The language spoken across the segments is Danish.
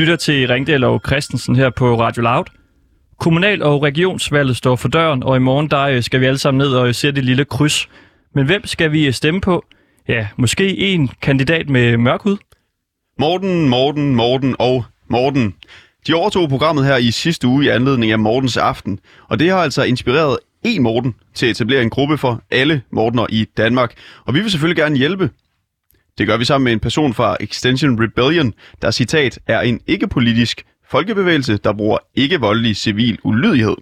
Lytter til Ringdal og Christensen her på Radio Loud. Kommunal- og regionsvalget står for døren, og i morgen der øh, skal vi alle sammen ned og se det lille kryds. Men hvem skal vi øh, stemme på? Ja, måske en kandidat med mørk hud? Morten, Morten, Morten og Morten. De overtog programmet her i sidste uge i anledning af Mortens Aften, og det har altså inspireret en Morten til at etablere en gruppe for alle Mortener i Danmark. Og vi vil selvfølgelig gerne hjælpe. Det gør vi sammen med en person fra Extension Rebellion, der citat er en ikke-politisk folkebevægelse, der bruger ikke-voldelig civil ulydighed.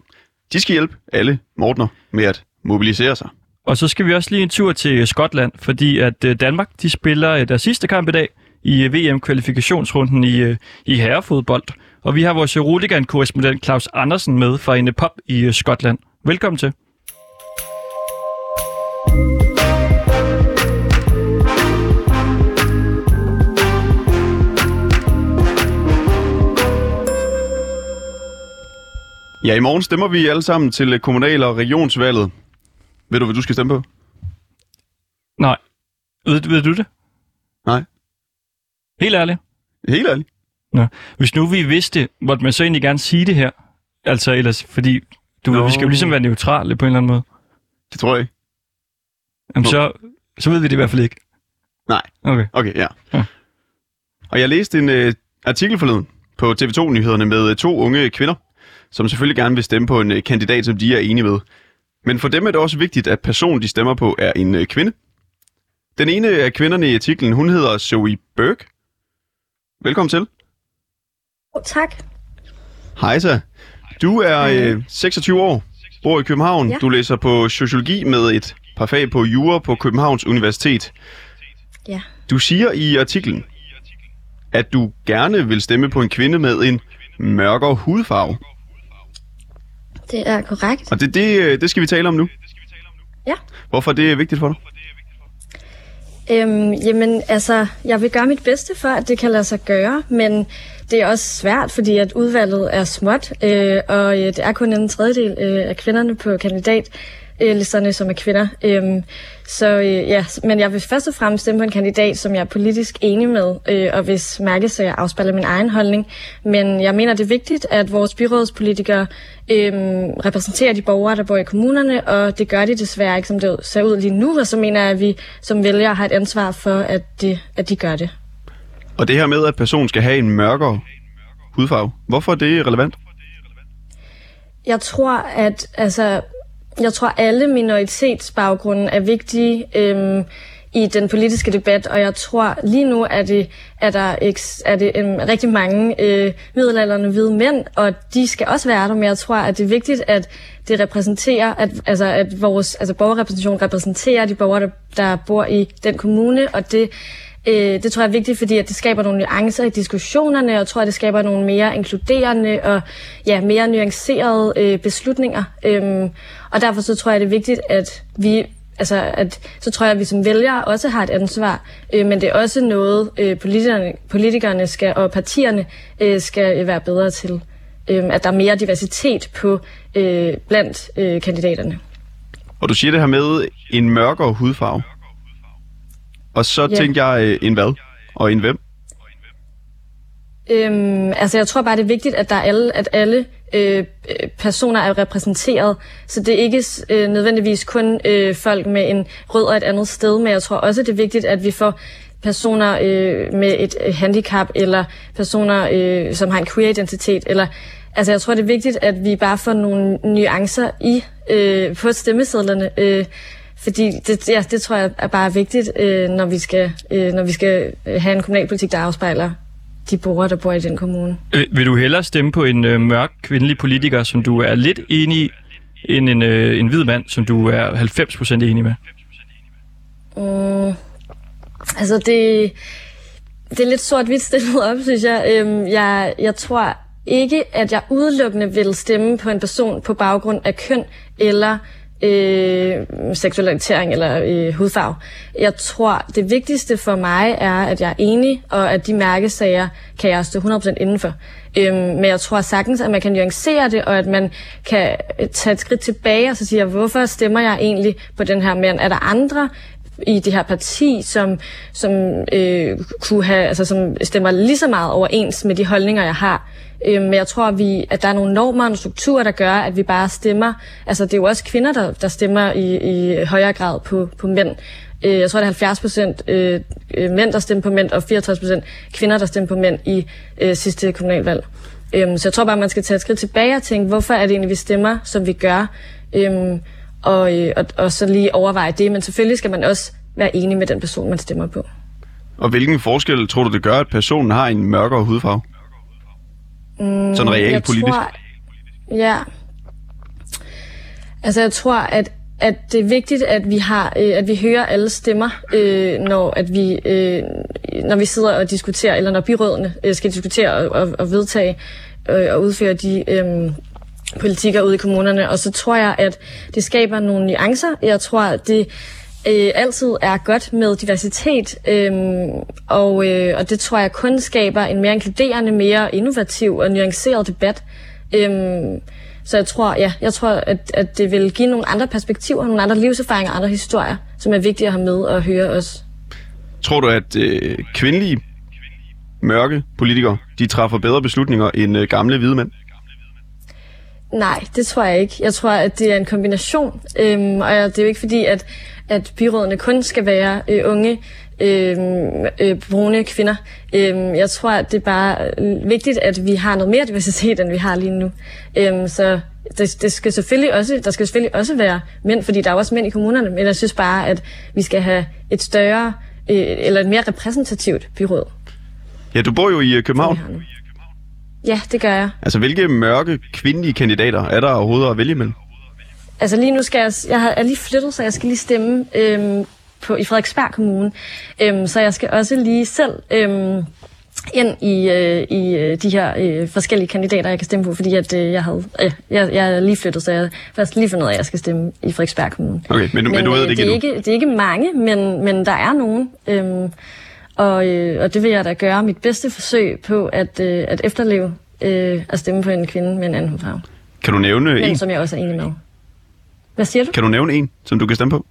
De skal hjælpe alle Mortener med at mobilisere sig. Og så skal vi også lige en tur til Skotland, fordi at øh, Danmark de spiller øh, deres sidste kamp i dag i øh, VM-kvalifikationsrunden i, i herrefodbold. Og vi har vores Rudigan-korrespondent Claus Andersen med fra en pop i Skotland. Velkommen til. Ja, i morgen stemmer vi alle sammen til øh, kommunal- og regionsvalget. Ved du, hvad du skal stemme på? Nej. Ved, ved du det? Nej. Helt ærligt? Helt ærligt. Nå. Hvis nu vi vidste, måtte man så egentlig gerne sige det her? Altså ellers, fordi du ved, Nå. vi skal jo ligesom være neutrale på en eller anden måde. Det tror jeg ikke. Jamen, Nå. så, så ved vi det i hvert fald ikke. Nej. Okay. Okay, ja. Ja. Og jeg læste en øh, artikel forleden på TV2-nyhederne med øh, to unge kvinder, som selvfølgelig gerne vil stemme på en øh, kandidat, som de er enige med. Men for dem er det også vigtigt, at personen, de stemmer på, er en øh, kvinde. Den ene af kvinderne i artiklen, hun hedder Zoe Burke. Velkommen til. Oh, tak. Hejsa. Du er øh, 26 år, bor i København. Ja. Du læser på sociologi med et par fag på jura på Københavns Universitet. Ja. Du siger i artiklen, at du gerne vil stemme på en kvinde med en mørkere hudfarve. Det er korrekt. Og det, det, øh, det skal vi tale om nu. Ja. Hvorfor er det vigtigt for dig? Øhm, jamen, altså, jeg vil gøre mit bedste for, at det kan lade sig gøre, men det er også svært, fordi at udvalget er småt, øh, og øh, det er kun en tredjedel øh, af kvinderne på kandidatlisterne, som er kvinder. Øhm, så øh, ja, men jeg vil først og fremmest stemme på en kandidat, som jeg er politisk enig med, øh, og hvis mærkesager afspejler min egen holdning. Men jeg mener, det er vigtigt, at vores byrådspolitikere øh, repræsenterer de borgere, der bor i kommunerne, og det gør de desværre ikke, som det ser ud lige nu, og så mener jeg, at vi som vælgere har et ansvar for, at de, at de gør det. Og det her med, at personen skal have en mørkere hudfarve. Hvorfor er det relevant? Jeg tror, at altså, jeg tror, alle minoritetsbaggrunde er vigtige øhm, i den politiske debat, og jeg tror lige nu er det, er der eks, er det øhm, rigtig mange øh, middelalderne hvide mænd, og de skal også være der, men jeg tror, at det er vigtigt, at det repræsenterer, at, altså, at vores altså, borgerrepræsentation repræsenterer de borgere, der, der bor i den kommune, og det Øh, det tror jeg er vigtigt, fordi at det skaber nogle nuancer i diskussionerne, og jeg tror, at det skaber nogle mere inkluderende og ja, mere nuancerede øh, beslutninger. Øhm, og derfor så tror jeg, det er vigtigt, at vi altså, at, så tror jeg, at vi som vælgere også har et ansvar, øh, men det er også noget, øh, politikerne, politikerne skal, og partierne øh, skal øh, være bedre til. Øh, at der er mere diversitet på øh, blandt øh, kandidaterne. Og du siger det her med en mørkere hudfarve. Og så Ja. tænker jeg, øh, en hvad? Og en hvem? Øhm, altså jeg tror bare, det er vigtigt, at der er alle, at alle øh, øh, personer er repræsenteret. Så det er ikke øh, nødvendigvis kun øh, folk med en rød og et andet sted, men jeg tror også, det er vigtigt, at vi får personer øh, med et øh, handicap, eller personer, øh, som har en queer-identitet, eller Altså, jeg tror, det er vigtigt, at vi bare får nogle nuancer i øh, på stemmesedlerne, øh, fordi det, ja, det tror jeg er bare vigtigt, øh, når vi skal øh, når vi skal øh, have en kommunalpolitik, der afspejler de borgere, der bor i den kommune. Øh, vil du hellere stemme på en øh, mørk kvindelig politiker, som du er lidt enig i, end en, øh, en hvid mand, som du er 90% enig med? Mm, altså, det, det er lidt sort-hvidt stillet op, synes jeg. Øhm, jeg. Jeg tror ikke, at jeg udelukkende vil stemme på en person på baggrund af køn eller øh, seksuel orientering eller øh, hudfarve. Jeg tror, det vigtigste for mig er, at jeg er enig, og at de mærkesager kan jeg stå 100% indenfor. Øhm, men jeg tror sagtens, at man kan nuancere det, og at man kan øh, tage et skridt tilbage og så sige, hvorfor stemmer jeg egentlig på den her mand? Er der andre i det her parti, som, som øh, kunne have, altså som stemmer lige så meget overens med de holdninger, jeg har. Øh, men jeg tror, at, vi, at der er nogle normer og strukturer, der gør, at vi bare stemmer. Altså det er jo også kvinder, der, der stemmer i, i højere grad på, på mænd. Øh, jeg tror, det er 70 procent øh, øh, mænd, der stemmer på mænd, og 64 procent kvinder, der stemmer på mænd i øh, sidste kommunalvalg. Øh, så jeg tror bare, man skal tage et skridt tilbage og tænke, hvorfor er det egentlig, vi stemmer, som vi gør? Øh, og, øh, og, og så lige overveje det. Men selvfølgelig skal man også være enig med den person, man stemmer på. Og hvilken forskel tror du, det gør, at personen har en mørkere hudfarve? Mm, Sådan reelt politisk? Tror, ja. Altså jeg tror, at at det er vigtigt, at vi har, øh, at vi hører alle stemmer, øh, når at vi øh, når vi sidder og diskuterer, eller når byrådene øh, skal diskutere og, og, og vedtage øh, og udføre de øh, politikker ude i kommunerne. Og så tror jeg, at det skaber nogle nuancer. Jeg tror, at det øh, altid er godt med diversitet, øh, og, øh, og det tror jeg kun skaber en mere inkluderende, mere innovativ og nuanceret debat. Øh, så jeg tror, ja, jeg tror, at, at det vil give nogle andre perspektiver, nogle andre livserfaringer, andre historier, som er vigtige at have med og høre os. Tror du, at øh, kvindelige mørke politikere, de træffer bedre beslutninger end øh, gamle hvide mænd? Nej, det tror jeg ikke. Jeg tror, at det er en kombination. Øhm, og det er jo ikke fordi, at, at byrådene kun skal være øh, unge, øh, øh, brune kvinder. Øh, jeg tror, at det er bare vigtigt, at vi har noget mere diversitet, end vi har lige nu. Øh, så det, det skal selvfølgelig også, der skal selvfølgelig også være mænd, fordi der er også mænd i kommunerne, men jeg synes bare, at vi skal have et større, øh, eller et mere repræsentativt byråd. Ja, du bor jo i øh, København. Ja, det gør jeg. Altså, hvilke mørke kvindelige kandidater er der overhovedet at vælge imellem? Altså lige nu skal jeg, jeg har lige flyttet, så jeg skal lige stemme øhm, på, i Frederiksberg Kommune. Øhm, så jeg skal også lige selv øhm, ind i, øh, i øh, de her øh, forskellige kandidater, jeg kan stemme på, fordi at, øh, jeg, havde, øh, jeg, jeg er lige flyttet, så jeg har først lige fundet ud af, at jeg skal stemme i Frederiksberg Kommune. Okay, men, men, men du ved det ikke det er ikke, det er ikke mange, men, men der er nogen. Øhm, og, øh, og det vil jeg da gøre mit bedste forsøg på at, øh, at efterleve øh, at stemme på en kvinde med en anden hudfarve. Kan du nævne men, en? som jeg også er enig med. Hvad siger du? Kan du nævne en, som du kan stemme på?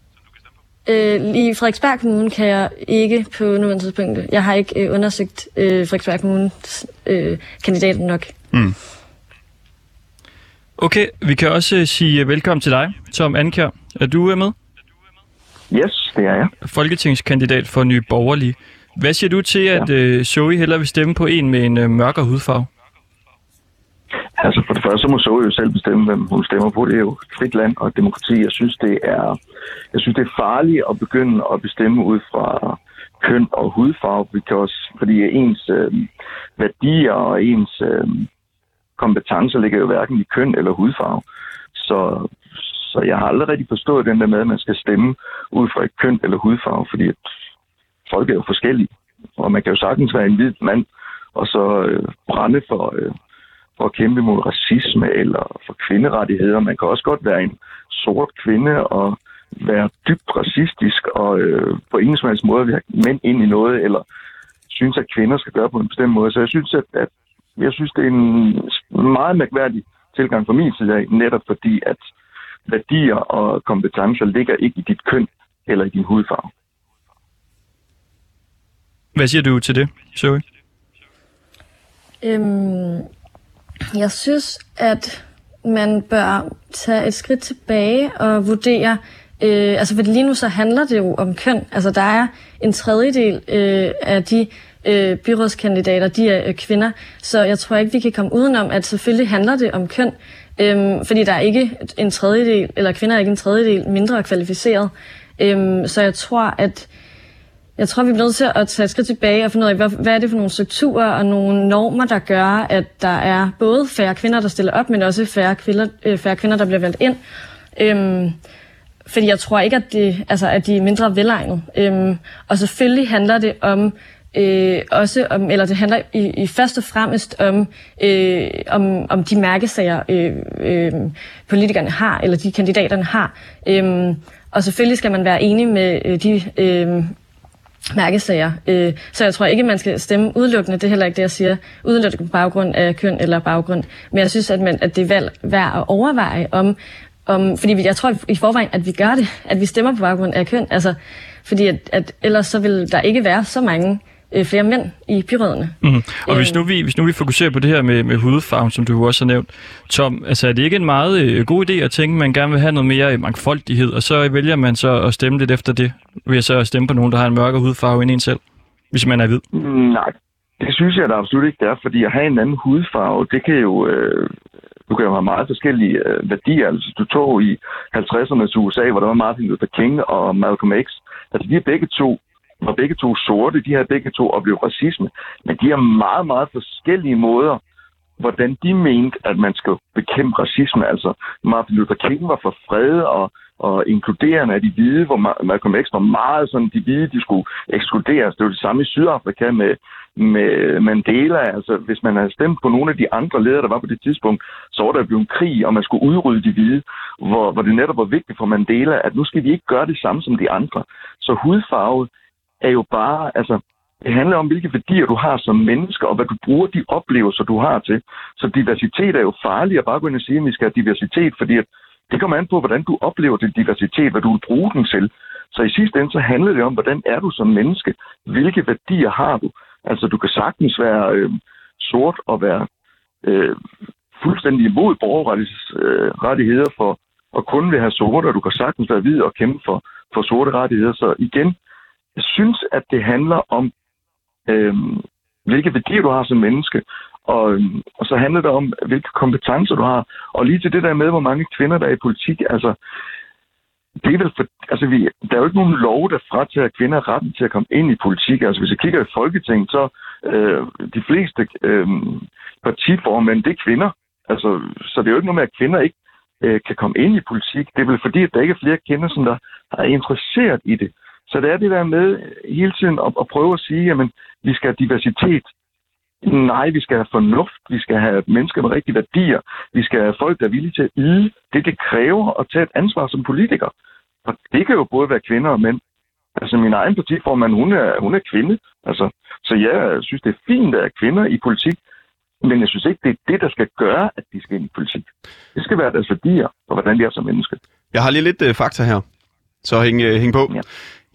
Øh, I Frederiksberg Kommune kan jeg ikke på nuværende tidspunkt. Jeg har ikke øh, undersøgt øh, Frederiksberg Kommunes øh, kandidaten nok. Mm. Okay, vi kan også øh, sige velkommen til dig, Tom Ankjær. Er du øh, med? Yes, det er jeg. Folketingskandidat for Nye Borgerlige. Hvad siger du til, at øh, Zoe hellere vil stemme på en med en øh, mørkere hudfarve? Altså for det første, så må Zoe jo selv bestemme, hvem hun stemmer på. Det er jo et frit land og demokrati. Jeg synes, det er, jeg synes, det er farligt at begynde at bestemme ud fra køn og hudfarve, because, fordi ens øh, værdier og ens øh, kompetencer ligger jo hverken i køn eller hudfarve. Så, så jeg har aldrig rigtig forstået den der med, at man skal stemme ud fra et køn eller hudfarve, fordi folk er jo forskellige. Og man kan jo sagtens være en hvid mand, og så øh, brænde for, øh, for at kæmpe mod racisme eller for kvinderettigheder. Man kan også godt være en sort kvinde og være dybt racistisk og øh, på ingen som helst måde have mænd ind i noget, eller synes, at kvinder skal gøre på en bestemt måde. Så jeg synes, at, at jeg synes, det er en meget mærkværdig tilgang fra min side af, netop fordi, at værdier og kompetencer ligger ikke i dit køn eller i din hudfarve. Hvad siger du til det, Zoe? Øhm, jeg synes, at man bør tage et skridt tilbage og vurdere, øh, altså for lige nu så handler det jo om køn. Altså der er en tredjedel øh, af de øh, byrådskandidater, de er øh, kvinder, så jeg tror ikke, vi kan komme udenom, at selvfølgelig handler det om køn, øh, fordi der er ikke en tredjedel, eller kvinder er ikke en tredjedel mindre kvalificeret. Øh, så jeg tror, at jeg tror, vi bliver nødt til at tage et skridt tilbage og finde ud af, hvad, hvad er det for nogle strukturer og nogle normer, der gør, at der er både færre kvinder, der stiller op, men også færre kvinder, øh, færre kvinder der bliver valgt ind. Øhm, fordi jeg tror ikke, at, det, altså, at de er mindre velegnet. Øhm, og selvfølgelig handler det om øh, også om, eller det handler i, i først og fremmest om, øh, om, om de mærkesager, øh, øh, politikerne har, eller de kandidaterne har. Øhm, og selvfølgelig skal man være enig med øh, de øh, mærkesager. Øh, så jeg tror ikke, man skal stemme udelukkende, det er heller ikke det, jeg siger, udelukkende på baggrund af køn eller baggrund. Men jeg synes, at, man, at det er valg værd at overveje om, om, fordi jeg tror i forvejen, at vi gør det, at vi stemmer på baggrund af køn. Altså, fordi at, at ellers så vil der ikke være så mange øh, flere mænd i byrådene. Mm. Og hvis nu, vi, hvis nu vi fokuserer på det her med, med hudfarven, som du også har nævnt, Tom, altså er det ikke en meget øh, god idé at tænke, at man gerne vil have noget mere øh, mangfoldighed, og så vælger man så at stemme lidt efter det, ved at så stemme på nogen, der har en mørkere hudfarve end en selv, hvis man er hvid? Nej, det synes jeg da absolut ikke, det er, fordi at have en anden hudfarve, det kan jo... Øh, du kan jo have meget forskellige øh, værdier. Altså, du tog i 50'ernes USA, hvor der var Martin Luther King og Malcolm X. Altså, de er begge to var begge to sorte, de har begge to oplevet racisme, men de har meget, meget forskellige måder, hvordan de mente, at man skal bekæmpe racisme. Altså, Martin Luther King var for fred og, og inkluderende af de hvide, hvor Malcolm X var meget sådan, de hvide, de skulle ekskluderes. Det var det samme i Sydafrika med, med Mandela. Altså, hvis man havde stemt på nogle af de andre ledere, der var på det tidspunkt, så var der blevet en krig, og man skulle udrydde de hvide, hvor, hvor det netop var vigtigt for Mandela, at nu skal vi ikke gøre det samme som de andre. Så hudfarve er jo bare, altså, det handler om, hvilke værdier du har som menneske, og hvad du bruger de oplevelser, du har til. Så diversitet er jo farligt at bare gå ind og sige, at vi skal have diversitet, fordi at det kommer an på, hvordan du oplever din diversitet, hvad du vil bruge den til. Så i sidste ende, så handler det om, hvordan er du som menneske? Hvilke værdier har du? Altså, du kan sagtens være øh, sort og være øh, fuldstændig imod borgerrettigheder øh, for og kun vil have sorte, og du kan sagtens være hvid og kæmpe for, for sorte rettigheder. Så igen, jeg synes, at det handler om, øh, hvilke værdier du har som menneske, og, øhm, og så handler det om, hvilke kompetencer du har. Og lige til det der med, hvor mange kvinder der er i politik, altså, det er vel for, altså vi, der er jo ikke nogen lov, der fratager kvinder retten til at komme ind i politik. Altså hvis jeg kigger i Folketinget, så øh, de fleste øh, partiformænd, det er kvinder. Altså, så det er jo ikke noget med, at kvinder ikke øh, kan komme ind i politik. Det er vel fordi, at der ikke er flere kvinder, som der er interesseret i det. Så det er det der med hele tiden at, at prøve at sige, at vi skal have diversitet. Nej, vi skal have fornuft, vi skal have mennesker med rigtige værdier, vi skal have folk, der er villige til at yde det, det kræver at tage et ansvar som politiker. Og det kan jo både være kvinder og mænd. Altså min egen partiformand, hun er, hun er kvinde. Altså, så jeg synes, det er fint, at er kvinder i politik, men jeg synes ikke, det er det, der skal gøre, at de skal ind i politik. Det skal være deres værdier, og hvordan de er som menneske. Jeg har lige lidt uh, fakta her, så hæng, uh, hæng på. Ja.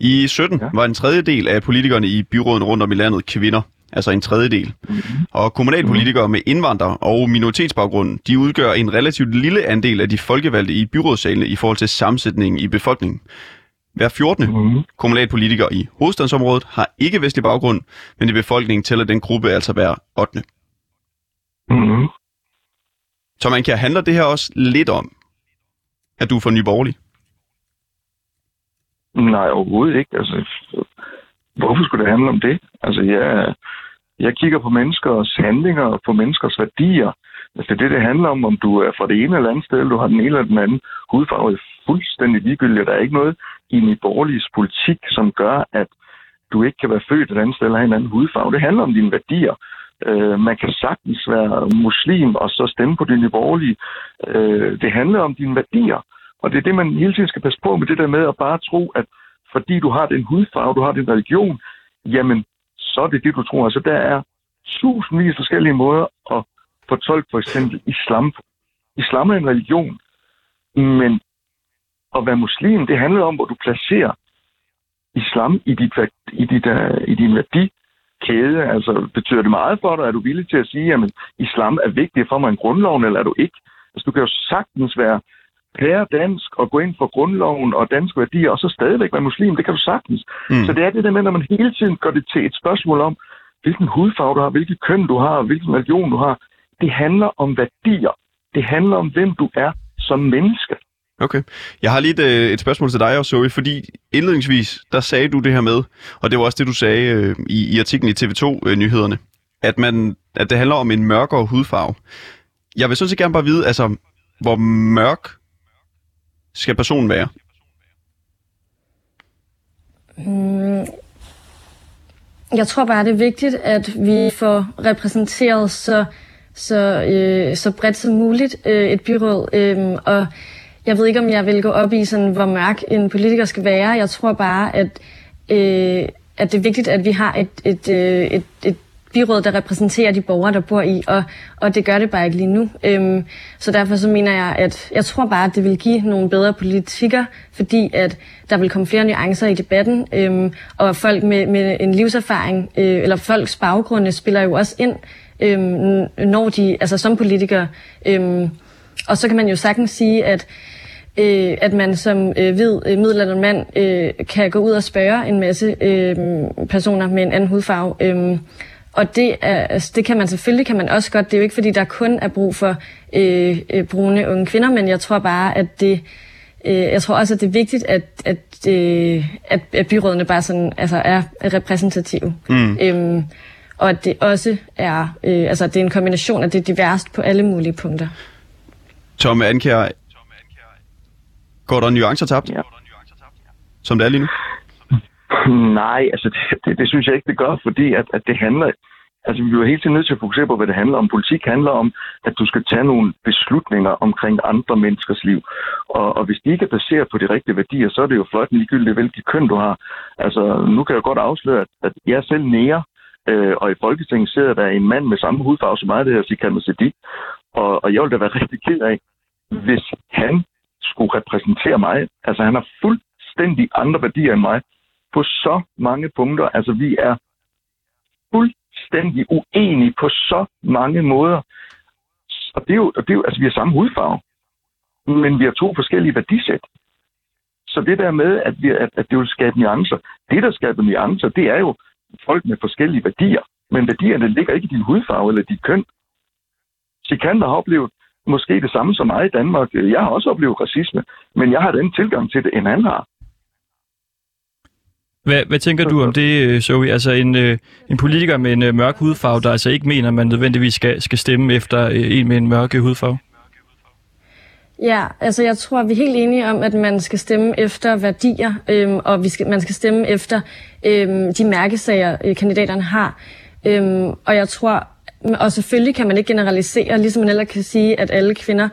I 17 ja. var en tredjedel af politikerne i byråden rundt om i landet kvinder, altså en tredjedel. Mm-hmm. Og kommunalpolitikere med indvandrer- og minoritetsbaggrund, de udgør en relativt lille andel af de folkevalgte i byrådssalene i forhold til sammensætningen i befolkningen. Hver 14. Mm-hmm. kommunalpolitiker i hovedstadsområdet har ikke vestlig baggrund, men i befolkningen tæller den gruppe altså hver 8. Mm-hmm. Så man kan handle det her også lidt om, at du er for nyborgerlig? Nej, overhovedet ikke. Altså, hvorfor skulle det handle om det? Altså, jeg, jeg kigger på menneskers handlinger og på menneskers værdier. Altså, det er det, det handler om, om du er fra det ene eller andet sted, eller du har den ene eller den anden hudfarve. er fuldstændig ligegyldigt. Der er ikke noget i min borgerliges politik, som gør, at du ikke kan være født et andet sted eller have en anden hudfarve. Det handler om dine værdier. Øh, man kan sagtens være muslim og så stemme på dine borgerlige. Øh, det handler om dine værdier. Og det er det, man hele tiden skal passe på med det der med at bare tro, at fordi du har den hudfarve, du har den religion, jamen, så er det det, du tror. Altså, der er tusindvis forskellige måder at fortolke for eksempel islam. Islam er en religion, men at være muslim, det handler om, hvor du placerer islam i, dit, i, dit, øh, i din værdikæde. Altså, betyder det meget for dig? Er du villig til at sige, at islam er vigtigere for mig en grundloven, eller er du ikke? Altså, du kan jo sagtens være lære dansk og gå ind for grundloven og danske værdier, og så stadigvæk være muslim. Det kan du sagtens. Mm. Så det er det der med, når man hele tiden gør det til et spørgsmål om, hvilken hudfarve du har, hvilken køn du har, hvilken religion du har. Det handler om værdier. Det handler om, hvem du er som menneske. Okay. Jeg har lige et, øh, et spørgsmål til dig også, Zoe, fordi indledningsvis, der sagde du det her med, og det var også det, du sagde øh, i, i artiklen i TV2-nyhederne, øh, at, man, at det handler om en mørkere hudfarve. Jeg vil sådan set gerne bare vide, altså, hvor mørk skal personen være? Mm, jeg tror bare, det er vigtigt, at vi får repræsenteret så, så, øh, så bredt som muligt øh, et byråd. Øh, og jeg ved ikke, om jeg vil gå op i, sådan, hvor mørk en politiker skal være. Jeg tror bare, at, øh, at det er vigtigt, at vi har et, et, øh, et, et byråd, der repræsenterer de borgere, der bor i, og, og det gør det bare ikke lige nu. Øhm, så derfor så mener jeg, at jeg tror bare, at det vil give nogle bedre politikker, fordi at der vil komme flere nuancer i debatten, øhm, og folk med, med en livserfaring, øh, eller folks baggrunde, spiller jo også ind, øhm, når de, altså som politikere. Øhm, og så kan man jo sagtens sige, at øh, at man som øh, hvid øh, middelalderen mand øh, kan gå ud og spørge en masse øh, personer med en anden hudfarve. Øh, og det, er, altså, det kan man selvfølgelig kan man også godt. Det er jo ikke fordi, der kun er brug for øh, øh, brune unge kvinder, men jeg tror bare, at det øh, jeg tror også, at det er vigtigt, at, at, øh, at, at byrådene bare sådan, altså er repræsentative. Mm. Øhm, og at det også er, øh, altså det er en kombination af det diverst på alle mulige punkter. Tom Ankjær, går der nuancer tabt? Ja. Som det er lige nu? Nej, altså det, det, det synes jeg ikke, det gør, fordi at, at det handler... Altså vi er jo hele tiden nødt til at fokusere på, hvad det handler om. Politik handler om, at du skal tage nogle beslutninger omkring andre menneskers liv. Og, og hvis de ikke er baseret på de rigtige værdier, så er det jo flot ligegyldigt, hvilket køn du har. Altså nu kan jeg godt afsløre, at, at jeg er selv nære, øh, og i Folketinget sidder der en mand med samme hudfarve som mig, det her Sikand Siddiq. Og, og jeg ville da være rigtig ked af, hvis han skulle repræsentere mig. Altså han har fuldstændig andre værdier end mig på så mange punkter. Altså vi er fuldstændig uenige på så mange måder. Og det er jo, det er jo altså vi har samme hudfarve, men vi har to forskellige værdisæt. Så det der med, at, vi, at, at det vil skabe nuancer, det der skaber nuancer, det er jo folk med forskellige værdier. Men værdierne ligger ikke i din hudfarve eller dit køn. Sikander har oplevet måske det samme som mig i Danmark. Jeg har også oplevet racisme, men jeg har den tilgang til det, end han har. Hvad, hvad tænker du om det, øh, Zoe? Altså en, øh, en politiker med en øh, mørk hudfarve, der altså ikke mener, at man nødvendigvis skal, skal stemme efter øh, en med en mørk øh, hudfarve? Ja, altså jeg tror, vi er helt enige om, at man skal stemme efter værdier, øhm, og vi skal, man skal stemme efter øhm, de mærkesager, øh, kandidaterne har. Øhm, og jeg tror, og selvfølgelig kan man ikke generalisere, ligesom man heller kan sige, at alle kvinder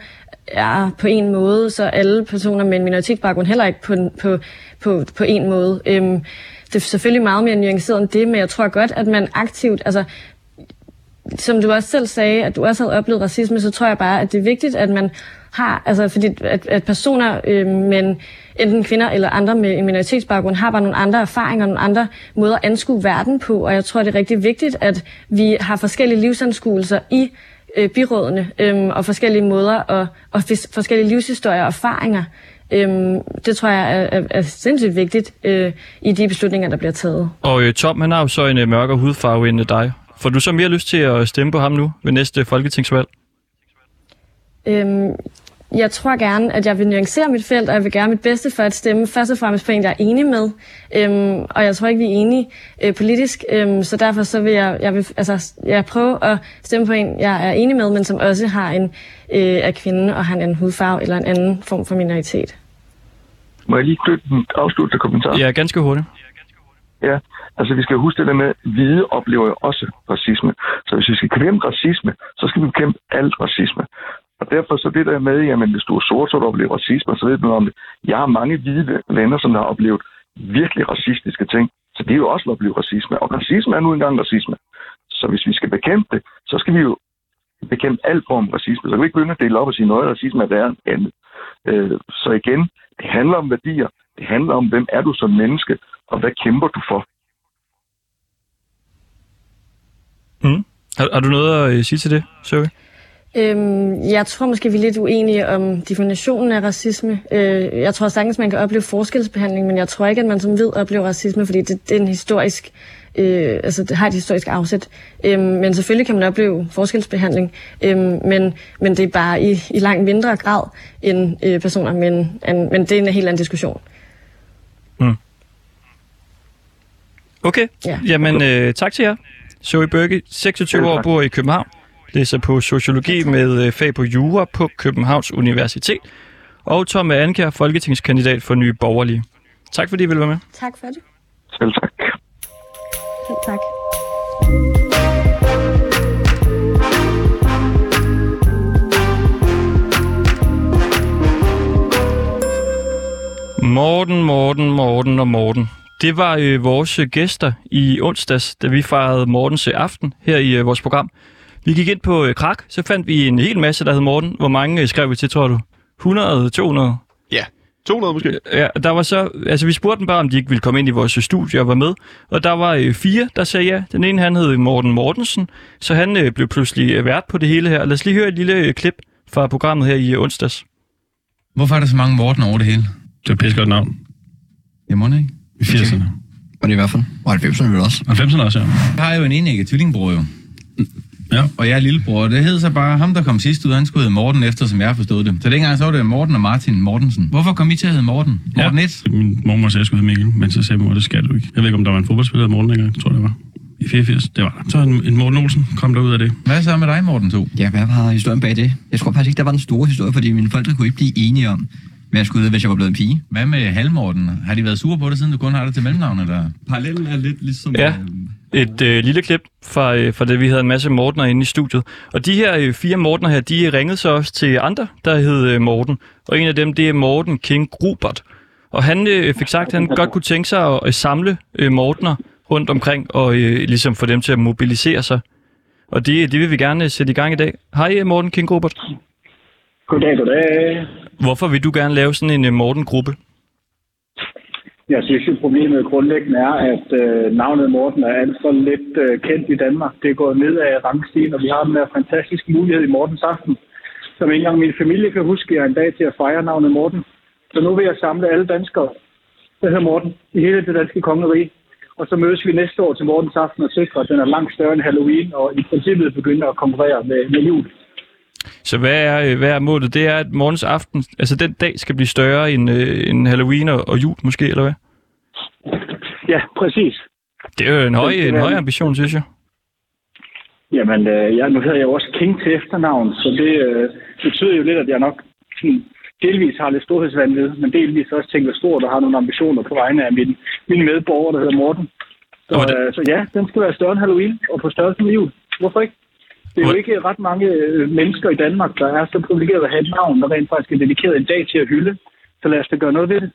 er på en måde, så alle personer med en minoritetsbaggrund heller ikke på, på, på, på en måde. Øhm, det er selvfølgelig meget mere nuanceret end det, men jeg tror godt, at man aktivt, altså som du også selv sagde, at du også havde oplevet racisme, så tror jeg bare, at det er vigtigt, at man har, altså fordi at, at personer, øh, men enten kvinder eller andre med en minoritetsbaggrund, har bare nogle andre erfaringer, nogle andre måder at anskue verden på, og jeg tror, det er rigtig vigtigt, at vi har forskellige livsanskuelser i øh, byrådene, øh, og forskellige måder, og, og forskellige livshistorier og erfaringer. Øhm, det tror jeg er, er, er sindssygt vigtigt øh, i de beslutninger, der bliver taget. Og øh, Tom, han har jo så en øh, mørkere hudfarve end dig. Får du så mere lyst til at stemme på ham nu ved næste folketingsvalg? Øhm, jeg tror gerne, at jeg vil nuancere mit felt, og jeg vil gøre mit bedste for at stemme først og fremmest på en, jeg er enig med. Øhm, og jeg tror ikke, vi er enige øh, politisk, øhm, så derfor så vil jeg, jeg vil, altså, jeg prøve at stemme på en, jeg er enig med, men som også har en øh, af kvinde og har en anden hudfarve eller en anden form for minoritet. Må jeg lige knytte en afsluttende kommentar? Ja, ganske hurtigt. Ja, altså vi skal huske det der med, at hvide oplever jo også racisme. Så hvis vi skal kæmpe racisme, så skal vi bekæmpe alt racisme. Og derfor så det der med, jamen hvis du er sort, så du oplever racisme, så ved du om det. Jeg har mange hvide venner, som har oplevet virkelig racistiske ting. Så det er jo også at opleve racisme. Og racisme er nu engang racisme. Så hvis vi skal bekæmpe det, så skal vi jo bekæmpe alt form for racisme. Så kan vi ikke begynde at dele op og sige, noget racisme er værre end andet. Øh, så igen, det handler om værdier. Det handler om, hvem er du som menneske, og hvad kæmper du for? Mm. Har, har du noget at øh, sige til det, Søge? Øhm, jeg tror måske, vi er lidt uenige om definitionen af racisme. Øh, jeg tror sagtens, man kan opleve forskelsbehandling, men jeg tror ikke, at man som ved oplever racisme, fordi det, det er en historisk, øh, altså det har et historisk afsæt. Øhm, men selvfølgelig kan man opleve forskelsbehandling, øhm, men, men det er bare i, i langt mindre grad end øh, personer, men, en, men det er en helt anden diskussion. Mm. Okay, ja. jamen øh, tak til jer. Zoe Børge, 26 år, bor i København læser på sociologi med øh, fag på jura på Københavns Universitet. Og Tom Anker, folketingskandidat for Nye Borgerlige. Tak fordi I ville være med. Tak for det. Selv tak. Selv tak. Morten, Morten, Morten og Morten. Det var øh, vores gæster i onsdags, da vi fejrede Mortens øh, aften her i øh, vores program. Vi gik ind på øh, Krak, så fandt vi en hel masse, der hed Morten. Hvor mange øh, skrev vi til, tror du? 100, 200? Ja, 200 måske. Ja, der var så, altså vi spurgte dem bare, om de ikke ville komme ind i vores studie og være med. Og der var øh, fire, der sagde ja. Den ene, han hed Morten Mortensen, så han øh, blev pludselig øh, vært på det hele her. Lad os lige høre et lille øh, klip fra programmet her i øh, onsdags. Hvorfor er der så mange Morten over det hele? Det er et pissegodt navn. Jeg må ikke. I 80'erne. Og det er i hvert fald. Og 90'erne vel også. 90'erne også, ja. Jeg har jo en enægget tvillingbror jo. Ja. Og jeg er lillebror, det hed så bare, ham der kom sidst ud, han skulle hedde Morten, efter som jeg forstod det. Så dengang så var det Morten og Martin Mortensen. Hvorfor kom I til at hedde Morten? Morten ja. 1? Min mormor sagde, at jeg skulle hedde Mikkel, men så sagde mor, det skal du ikke. Jeg ved ikke, om der var en fodboldspiller, der Morten dengang, tror jeg det var. I 84, det var der. Så en, en Morten Olsen kom der ud af det. Hvad så med dig, Morten 2? Ja, hvad var historien bag det? Jeg tror faktisk ikke, der var den store historie, fordi mine forældre kunne ikke blive enige om, hvad jeg skulle hedde, hvis jeg var blevet en pige. Hvad med Halmorten? Har de været sure på det, siden du kun har det til mellemnavn, eller? Parallellen er lidt ligesom... Ja. Øh, Et øh, lille klip fra, øh, fra det, vi havde en masse Mortener inde i studiet. Og de her øh, fire Mortener her, de ringede så også til andre, der hed øh, Morten. Og en af dem, det er Morten King Grubert. Og han øh, fik sagt, at han godt kunne tænke sig at, at samle øh, Mortener rundt omkring, og øh, ligesom få dem til at mobilisere sig. Og det, det vil vi gerne øh, sætte i gang i dag. Hej øh, Morten King Grubert. Goddag, goddag. Hvorfor vil du gerne lave sådan en øh, Morten-gruppe? Jeg synes jo, problemet grundlæggende er, at øh, navnet Morten er alt for lidt øh, kendt i Danmark. Det går ned af rangstigen, og vi har den her fantastiske mulighed i Mortens aften, som ikke engang min familie kan huske, jeg er en dag til at fejre navnet Morten. Så nu vil jeg samle alle danskere, der hedder Morten, i hele det danske kongerige. Og så mødes vi næste år til Mortens aften og sikrer, at den er langt større end Halloween, og i princippet begynder at konkurrere med, med jul. Så hvad er, øh, hvad er målet? Det er, at morgens aften, altså den dag, skal blive større end, øh, end Halloween og, og jul måske, eller hvad? Ja, præcis. Det er jo en høj, en høj ambition, synes jeg. Jamen, øh, jeg, nu hedder jeg jo også King til efternavn, så det øh, betyder jo lidt, at jeg nok sådan, delvis har lidt storhedsvandvid, men delvis også tænker stort og har nogle ambitioner på vegne af mine, mine medborgere, der hedder Morten. Så, øh, så ja, den skal være større end Halloween og på størrelse med jul. Hvorfor ikke? Det er jo ikke ret mange øh, mennesker i Danmark, der er så privilegeret at have et navn, der rent faktisk er dedikeret en dag til at hylde. Så lad os da gøre noget ved det.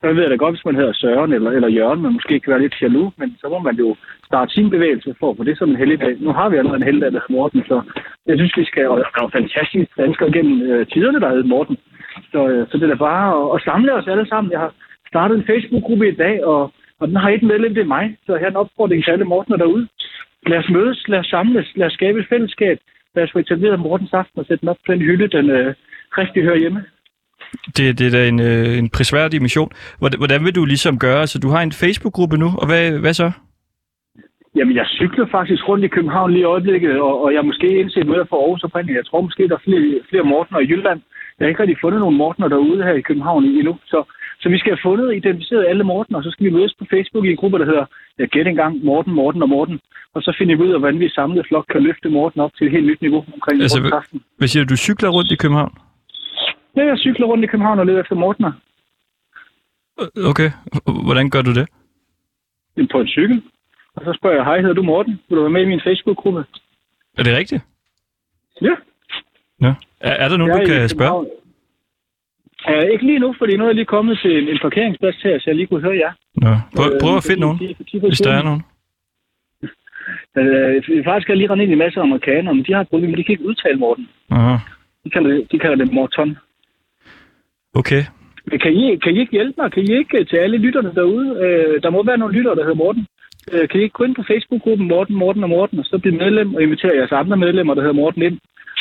Så ved jeg da godt, hvis man hedder Søren eller, eller Jørgen, man måske kan være lidt jaloux, men så må man jo starte sin bevægelse for at få det som en helligdag. Nu har vi allerede en helligdag, der hedder Morten, så jeg synes, vi skal... Jo fantastiske danskere gennem øh, tiderne, der hedder Morten. Så, øh, så det er da bare at, at samle os alle sammen. Jeg har startet en Facebook-gruppe i dag, og, og den har et medlem, det er mig. Så her er en opfordring til alle Mortener derude. Lad os mødes, lad os samles, lad os skabe et fællesskab. Lad os få etableret Mortens aften og sætte den op på den hylde, den øh, rigtig hører hjemme. Det, det er da en, øh, en prisværdig mission. Hvordan, hvordan vil du ligesom gøre? Altså, du har en Facebook-gruppe nu, og hvad, hvad så? Jamen, jeg cykler faktisk rundt i København lige i øjeblikket, og, og jeg er måske indset med for Aarhus oprindeligt. Jeg tror måske, der er flere, flere Mortener i Jylland. Jeg har ikke rigtig fundet nogen Mortener derude her i København endnu. Så, så vi skal have fundet og identificeret alle Mortener, og så skal vi mødes på Facebook i en gruppe, der hedder, jeg gætter engang, Morten, Morten og Morten. Og så finder vi ud af, hvordan vi samlet flok kan løfte Morten op til et helt nyt niveau omkring Altså, altså, aften. Hvad siger du? Du cykler rundt i København? Ja, jeg cykler rundt i København og leder efter Mortener Okay. Hvordan gør du det? på en cykel. Og så spørger jeg, hej, hedder du Morten? Vil du være med i min Facebook-gruppe? Er det rigtigt? Ja. Ja. Er, er der nogen, Jeg du kan spørge? Uh, ikke lige nu, fordi nu er jeg lige kommet til en, en parkeringsplads her, så jeg lige kunne høre jer. Nå. Prøv, Øh, prøv at finde nogen, hvis der er nogen. Uh, faktisk er jeg lige rendt ind i en masse amerikanere, men de har et problem, de kan ikke udtale Morten. Aha. De kalder det, de kalder det Morton. Okay. Men Kan I, kan I ikke hjælpe mig? Kan I ikke øh, til alle lytterne derude? Uh, der må være nogle lyttere, der hedder Morten. Uh, kan I ikke gå ind på Facebook-gruppen Morten, Morten og Morten, og så blive medlem og invitere jeres andre medlemmer, der hedder Morten ind?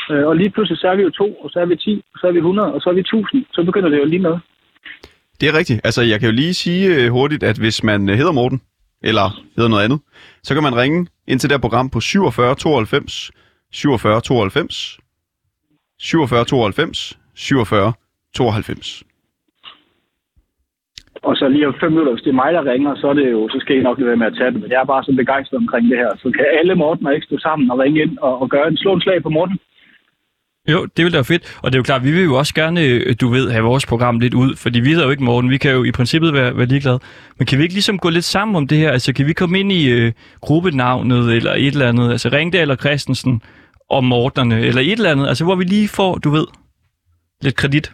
Uh, og lige pludselig så er vi jo to, og så er vi 10, og så er vi 100, og så er vi 1000. Så begynder det jo lige noget. Det er rigtigt. Altså, jeg kan jo lige sige øh, hurtigt, at hvis man øh, hedder Morten, eller hedder noget andet, så kan man ringe ind til det program på 47 92 47 92 47 92 47 92. Og så lige om fem minutter, hvis det er mig, der ringer, så, er det jo, så skal I nok lade være med at tage det. Men jeg er bare så begejstret omkring det her. Så kan alle Morten ikke stå sammen og ringe ind og, og gøre en slå en slag på Morten. Jo, det ville da være fedt. Og det er jo klart, vi vil jo også gerne, øh, du ved, have vores program lidt ud, fordi vi hedder jo ikke Morten, vi kan jo i princippet være, være ligeglade. Men kan vi ikke ligesom gå lidt sammen om det her? Altså, kan vi komme ind i øh, gruppenavnet eller et eller andet? Altså, Ringdal og Christensen og Morterne, eller et eller andet? Altså, hvor vi lige får, du ved, lidt kredit.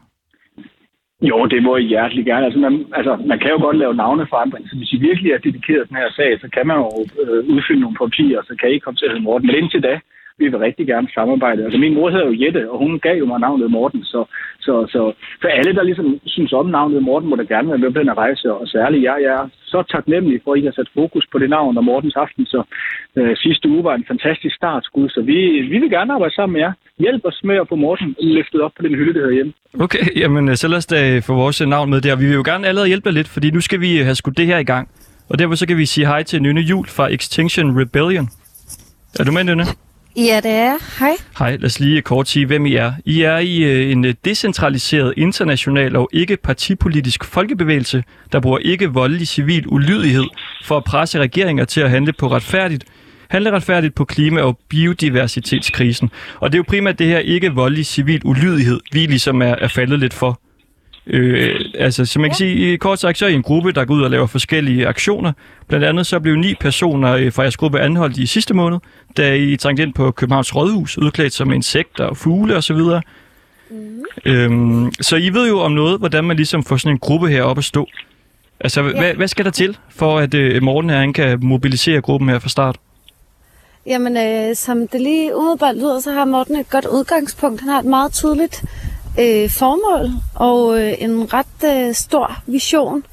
Jo, det må I hjertelig gerne. Altså man, altså, man kan jo godt lave navneforandring, så hvis I virkelig er dedikeret den her sag, så kan man jo øh, udfylde nogle papirer, så kan I komme til at hedde Morten. Men indtil da, vi vil rigtig gerne samarbejde. Altså min mor hedder jo Jette, og hun gav jo mig navnet Morten, så, så, så for alle, der ligesom synes om navnet Morten, må da gerne være med på den her rejse, og særligt jeg, jeg er så taknemmelig for, at I har sat fokus på det navn og Mortens aften, så øh, sidste uge var en fantastisk startskud, så vi, vi vil gerne arbejde sammen med jer. Hjælp os med at få Morten løftet op på den hylde, der hedder hjemme. Okay, jamen øh, så lad os da øh, få vores øh, navn med der. Vi vil jo gerne allerede hjælpe lidt, fordi nu skal vi have skudt det her i gang. Og derfor så kan vi sige hej til Nynne Jul fra Extinction Rebellion. Er du med, Nynne? Ja, det er. Hej. Hej, lad os lige kort sige, hvem I er. I er i øh, en øh, decentraliseret, international og ikke partipolitisk folkebevægelse, der bruger ikke voldelig civil ulydighed for at presse regeringer til at handle på retfærdigt, handle retfærdigt på klima- og biodiversitetskrisen. Og det er jo primært det her ikke voldelig civil ulydighed, vi ligesom er, er faldet lidt for. Øh, altså, som man kan sige, i kort sagt, så er I en gruppe, der går ud og laver forskellige aktioner. Blandt andet så blev ni personer øh, fra jeres gruppe anholdt i sidste måned, da I trængte ind på Københavns Rådhus, udklædt som insekter og fugle osv. Mm. Øhm, så I ved jo om noget, hvordan man ligesom får sådan en gruppe her op at stå. Altså, ja. hvad, hvad skal der til, for at øh, Morten her han kan mobilisere gruppen her fra start? Jamen, øh, som det lige umiddelbart lyder, så har Morten et godt udgangspunkt. Han har et meget tydeligt øh, formål og øh, en ret øh, stor vision.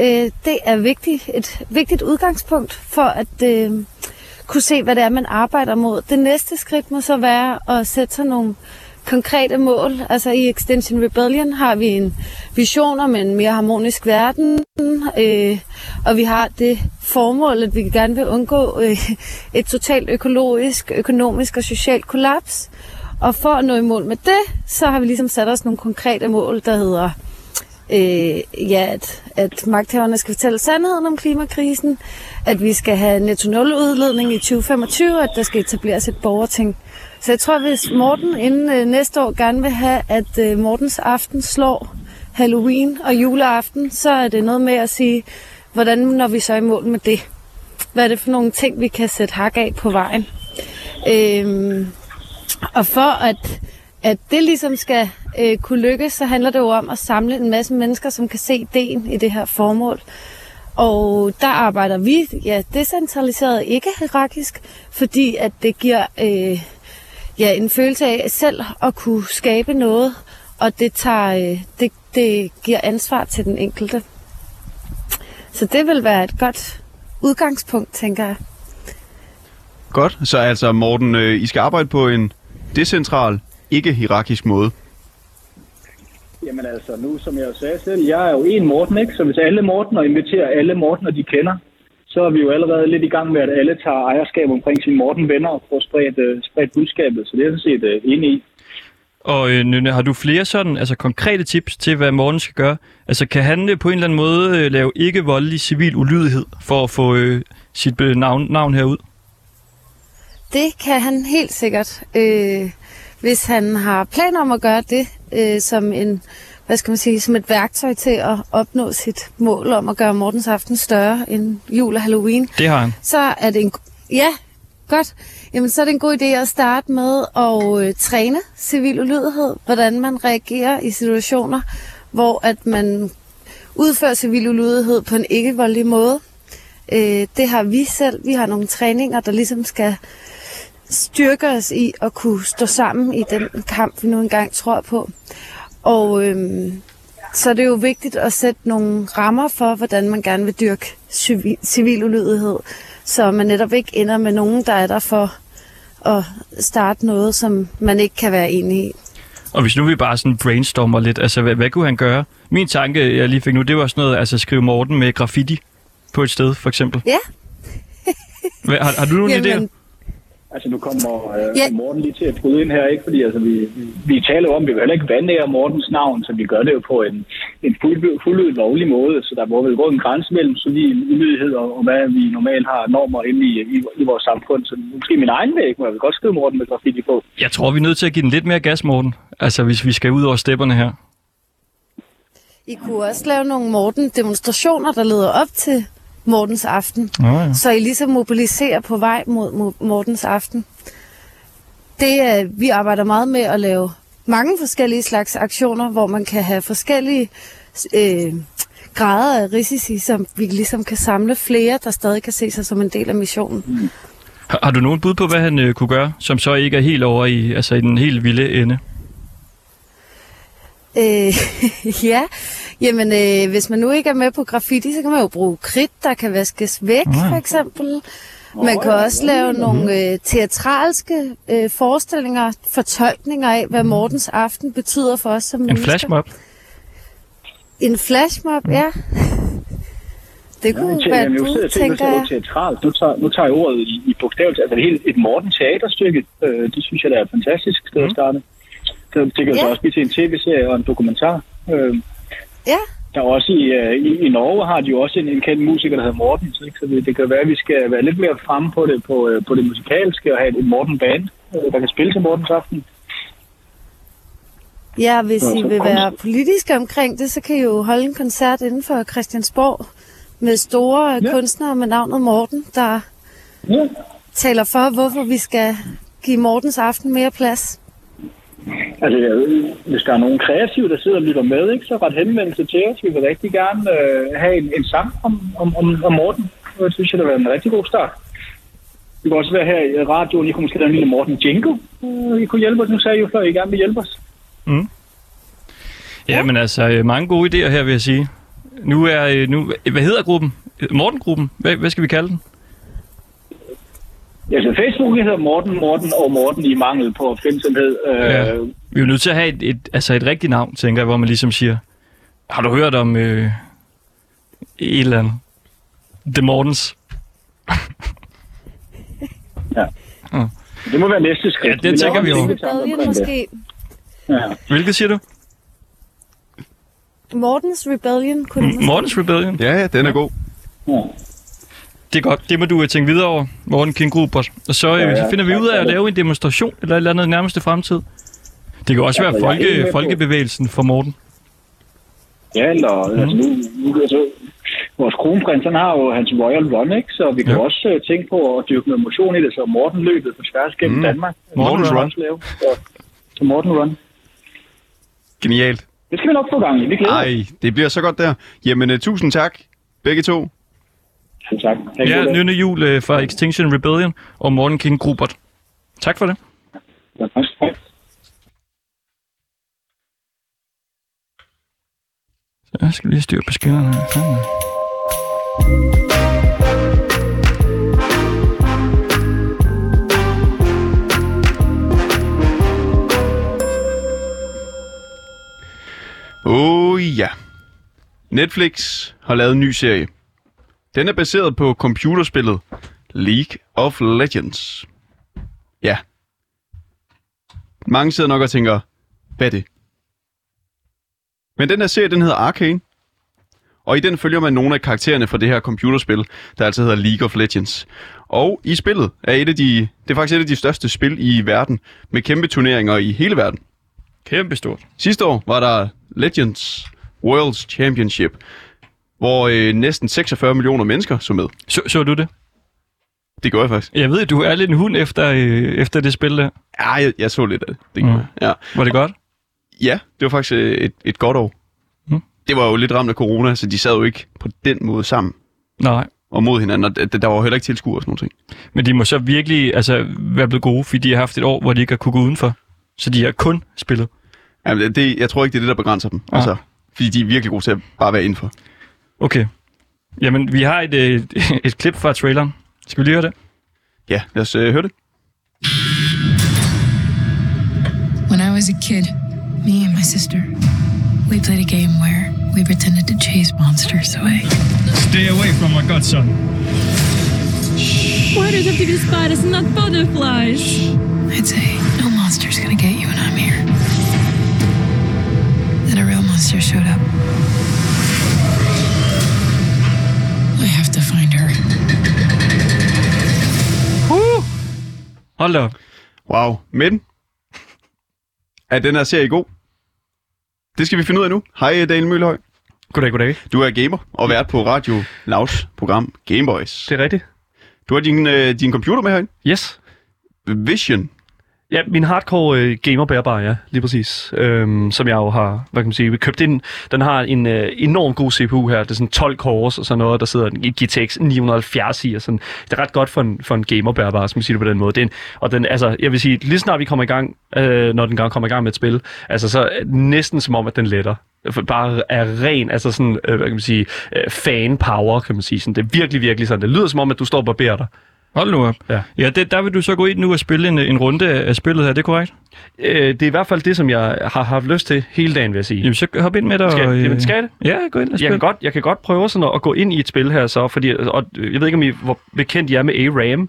Øh, det er vigtigt, et vigtigt udgangspunkt for at øh, kunne se, hvad det er, man arbejder mod. Det næste skridt må så være at sætte sig nogle konkrete mål. Altså i Extension Rebellion har vi en vision om en mere harmonisk verden, øh, og vi har det formål, at vi gerne vil undgå øh, et totalt økologisk, økonomisk og socialt kollaps. Og for at nå i mål med det, så har vi ligesom sat os nogle konkrete mål, der hedder, øh, ja, at, at magthaverne skal fortælle sandheden om klimakrisen, at vi skal have netto nul udledning i 2025, at der skal etableres et borgerting. Så jeg tror, hvis Morten inden øh, næste år gerne vil have, at øh, Mortens aften slår Halloween og juleaften, så er det noget med at sige, hvordan når vi så i mål med det? Hvad er det for nogle ting, vi kan sætte hak af på vejen? Øh, og for at, at det ligesom skal øh, kunne lykkes, så handler det jo om at samle en masse mennesker, som kan se ideen i det her formål. Og der arbejder vi ja, decentraliseret, ikke hierarkisk, fordi at det giver øh, ja, en følelse af selv at kunne skabe noget, og det, tager, øh, det, det giver ansvar til den enkelte. Så det vil være et godt udgangspunkt, tænker jeg. Godt, så altså Morten, øh, I skal arbejde på en decentral, ikke hierarkisk måde. Jamen altså, nu som jeg sagde selv, jeg er jo en Morten, ikke? Så hvis alle Morten og inviterer alle Morten, de kender, så er vi jo allerede lidt i gang med, at alle tager ejerskab omkring sine Morten-venner og får spredt, uh, spredt budskabet. Så det er jeg sådan set uh, enig i. Og øh, Nynne, har du flere sådan, altså konkrete tips til, hvad Morten skal gøre? Altså kan han øh, på en eller anden måde øh, lave ikke voldelig civil ulydighed for at få øh, sit øh, navn, navn herud? Det kan han helt sikkert. Øh, hvis han har planer om at gøre det øh, som en hvad skal man sige, som et værktøj til at opnå sit mål om at gøre Mortens aften større end jul og Halloween. Det har han. Så er det en... Ja, godt. Jamen, så er det en god idé at starte med at øh, træne civil ulydighed. Hvordan man reagerer i situationer, hvor at man udfører civil ulydighed på en ikke-voldelig måde. Øh, det har vi selv. Vi har nogle træninger, der ligesom skal styrke os i at kunne stå sammen i den kamp, vi nu engang tror på. Og øhm, så er det jo vigtigt at sætte nogle rammer for, hvordan man gerne vil dyrke civil, civil ulydighed, så man netop ikke ender med nogen, der er der for at starte noget, som man ikke kan være enig i. Og hvis nu vi bare sådan brainstormer lidt, altså hvad, hvad kunne han gøre? Min tanke, jeg lige fik nu, det var sådan noget, altså skrive Morten med graffiti på et sted, for eksempel. Ja. Hvad, har, har du nogle Jamen, idéer? Altså nu kommer øh, Ja. Morten lige til at bryde ind her, ikke? Fordi altså, vi, vi taler om, at vi vil heller ikke vandære Mortens navn, så vi gør det jo på en, en fuld, fuldt lovlig måde. Så der må vel gå en grænse mellem civil ulydighed og, og hvad vi normalt har normer inde i, i, i vores samfund. Så måske min egen væg må jeg vel godt skrive Morten med graffiti på. Jeg tror, vi er nødt til at give den lidt mere gas, Morten. Altså hvis vi skal ud over stepperne her. I kunne også lave nogle Morten-demonstrationer, der leder op til Mortens aften. Oh, ja. Så I ligesom mobiliserer på vej mod, Mortens aften. Det er, vi arbejder meget med at lave mange forskellige slags aktioner, hvor man kan have forskellige øh, grader af risici, som vi ligesom kan samle flere, der stadig kan se sig som en del af missionen. Har, har du nogen bud på, hvad han øh, kunne gøre, som så ikke er helt over i, altså i den helt vilde ende? Øh, ja, jamen øh, hvis man nu ikke er med på graffiti, så kan man jo bruge kridt, der kan vaskes væk, Ah. for eksempel. Man kan også lave nogle øh, teatralske øh, forestillinger, fortolkninger af, hvad Mortens aften betyder for os som En mennesker. flashmob? En flashmob, ja. Det kunne Ja, ja, være et nu bud, tænker jeg. teatralt. Nu tager, nu tager jeg ordet i, i bogstaveligt. Altså helt et Morten teaterstykke. Øh, det synes jeg, der er et fantastisk sted at starte. Så det kan jo Ja. også blive til en tv-serie og en dokumentar. Øh, Ja, der er også i, øh, i, i Norge har de jo også en, en kendt musiker, der hedder Morten. Så, ikke? så det, det kan være, at vi skal være lidt mere fremme på det, på, øh, på det musikalske og have et, et Morten Band, øh, der kan spille til Mortens aften. ja hvis I vil være politiske omkring det, så kan I jo holde en koncert inden for Christiansborg med store ja. kunstnere med navnet Morten, der Ja. taler for, hvorfor vi skal give Mortens aften mere plads. Altså, øh, hvis der er nogen kreative, der sidder og lytter med, ikke, så ret henvendelse til os. Vi vil rigtig gerne øh, have en, en sang om, om, om, om Morten. Det synes jeg, det være en rigtig god start. Vi kan også være her i radioen. I kunne måske lave en lille Morten jingle. Øh, I kunne hjælpe os. Nu sagde I jo før, I gerne vil hjælpe os. Ja, men altså, øh, mange gode idéer her, vil jeg sige. Nu er, øh, nu, hvad hedder gruppen? Morten-gruppen? Hvad, hvad skal vi kalde den? Altså, Facebook hedder Morten, Morten og Morten i mangel på opfindsomhed. Øh, Ja. Vi er jo nødt til at have et, et, altså et rigtigt navn, tænker jeg, hvor man ligesom siger, har du hørt om øh, et eller andet? The Mortens. Det må være næste skridt. Ja, det tænker vi laver en over. måske. Ja. Hvilket siger du? Mortens Rebellion kunne måske. Mortens Rebellion. Ja, ja, den er god. Ja. Det er godt. Det må du øh, tænke videre over, Morten King Grubert. Og så, øh, Ja, ja. finder vi ud af at lave en demonstration eller et eller andet i nærmeste fremtid. Det kan også Ja, være med folke, folkebevægelsen for Morten. Ja, eller mm. altså, nu, nu, altså, vores kronprins, han har jo hans Royal Run, ikke? så vi kan Ja. også uh, tænke på at dyrke noget motion i det, så Morten løbet på tværs gennem Mm. Danmark. Morten Det kan vi Run. lave. Så, så Morten Run. Genialt. Det skal vi nok få gang i. Vi glæder. Ej, det bliver så godt der. Jamen, uh, tusind tak, begge to. Selv tak. Ha' en Ja. Nynne Jul øh, fra Extinction Rebellion og Morten King Grubert. Tak for det. Ja, tak. Så jeg skal lige styre på skinnerne. her. Oh ja. Netflix har lavet en ny serie. Den er baseret på computerspillet League of Legends. Ja. Mange sidder nok og tænker, hvad er det? Men den her serie, den hedder Arcane. Og i den følger man nogle af karaktererne fra det her computerspil, der altså hedder League of Legends. Og i spillet er et af de, det er faktisk et af de største spil i verden, med kæmpe turneringer i hele verden. Kæmpe stort. Sidste år var der Legends World Championship, hvor øh, næsten 46 millioner mennesker så med. Så, så du det? Det gør jeg faktisk. Jeg ved, at du er lidt en hund efter, øh, efter det spil der. Ja, jeg, jeg så lidt af det. det Mm. ja. Var det godt? ja, det var faktisk øh, et, et godt år. Mm. Det var jo lidt ramt af corona, så de sad jo ikke på den måde sammen Nej. og mod hinanden, og der, der var jo heller ikke tilskuere og sådan noget. Men de må så virkelig altså, være blevet gode, fordi de har haft et år, hvor de ikke har kunne gå udenfor. Så de har kun spillet. Jamen, det, jeg tror ikke, det er det, der begrænser dem. Ah. Altså, fordi de er virkelig gode til at bare være indenfor. Okay. Jamen, vi har et, øh, et klip fra traileren. Skal vi lige høre det? Ja, lad os øh, høre det. When I was a kid, me and my sister, we played a game where we pretended to chase monsters away. Stay away from my godson. Why does it have to be spiders and not butterflies? I'd say, no monster's gonna get you when I'm here. Then a real monster showed up. I have to find her. Hold da op. Wow. Men, er den her serie god? Det skal vi finde ud af nu. Hej, Daniel Møllehøj. Goddag, goddag. Du er gamer og vært på Radio Lavs program Gameboys. Det er rigtigt. Du har din, øh, din computer med herinde. Yes. Vision Ja, min hardcore øh, gamer bærbar, ja, lige præcis. Øhm, som jeg jo har, hvad kan man sige, købt ind. Den har en øh, enorm god CPU her. Det er sådan 12 cores og sådan noget, der sidder en GTX 970 i. Og sådan. Det er ret godt for en, for en gamer bærbar, som man siger det på den måde. Den, og den, altså, jeg vil sige, lige snart vi kommer i gang, øh, når den gang kommer i gang med et spil, altså så næsten som om, at den letter. Bare er ren, altså sådan, øh, hvad kan man sige, øh, fan power, kan man sige. Sådan, det er virkelig, virkelig sådan. Det lyder som om, at du står og barberer dig. Hold nu op. Ja. Ja, det, der vil du så gå ind nu og spille en, en runde af spillet her, det er korrekt? Øh, det er i hvert fald det, som jeg har haft lyst til hele dagen, vil jeg sige. Jamen, så hop ind med dig. Skal, og, jeg, øh, jamen, skal jeg det? Ja, gå ind og Jeg spil. kan, godt, jeg kan godt prøve sådan at, at gå ind i et spil her så, fordi, og jeg ved ikke, om I, hvor bekendt I er med A-RAM,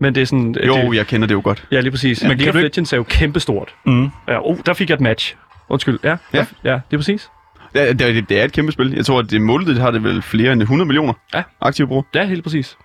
men det er sådan... Jo, det, jeg kender det jo godt. Ja, lige præcis. Men Men League of ikke- Legends er jo kæmpestort. Mm. Ja, oh, der fik jeg et match. Undskyld. Ja, Ja. ja, det er præcis. Ja, det, er- det er et kæmpe spil. Jeg tror, at det målet har det vel flere end 100 millioner Ja. aktive brugere. Ja, helt præcis.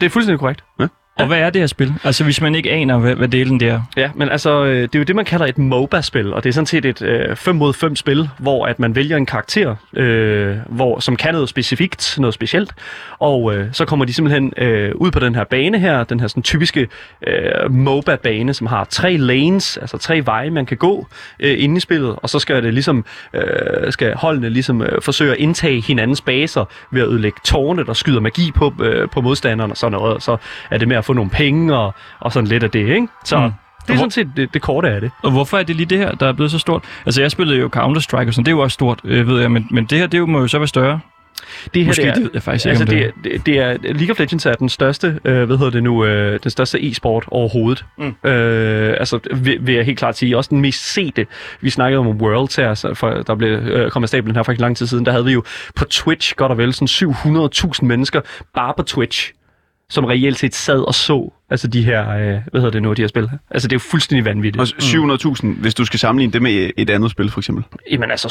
Det er fuldstændig korrekt. Ja. Og hvad er det her spil? Altså, hvis man ikke aner, hvad, hvad delen det er. Ja, men altså, øh, det er jo det, man kalder et MOBA-spil, og det er sådan set et øh, 5 mod 5 spil, hvor at man vælger en karakter, øh, hvor, som kan noget specifikt, noget specielt, og øh, så kommer de simpelthen øh, ud på den her bane her, den her sådan typiske øh, MOBA-bane, som har tre lanes, altså tre veje, man kan gå øh, inde i spillet, og så skal det ligesom, øh, skal holdene ligesom øh, forsøge at indtage hinandens baser ved at ødelægge tårne, der skyder magi på, øh, på modstanderen og sådan noget, og så er det med at få nogle penge og, og sådan lidt af det, ikke? Så Mm. det er sådan set det, det korte af det. Og hvorfor er det lige det her, der er blevet så stort? Altså, jeg spillede jo Counter-Strike og sådan, det er jo også stort, øh, ved jeg, men, men det her, det jo, må jo så være større. Det her, Måske, det, er, det ved jeg faktisk ikke, altså, om det, det er, det, er, League of Legends er den største, øh, hvad hedder det nu, øh, den største e-sport overhovedet. Mm. Øh, altså, vil, vil jeg helt klart sige, også den mest sete. Vi snakkede om Worlds her, så for, der blev øh, kommet stablen her for ikke lang tid siden, der havde vi jo på Twitch godt og vel sådan 700.000 mennesker bare på Twitch som reelt set sad og så altså de her, øh, hvad hedder det nu, de her spil. Altså det er jo fuldstændig vanvittigt. Og 700.000, hvis du skal sammenligne det med et andet spil, for eksempel. Jamen altså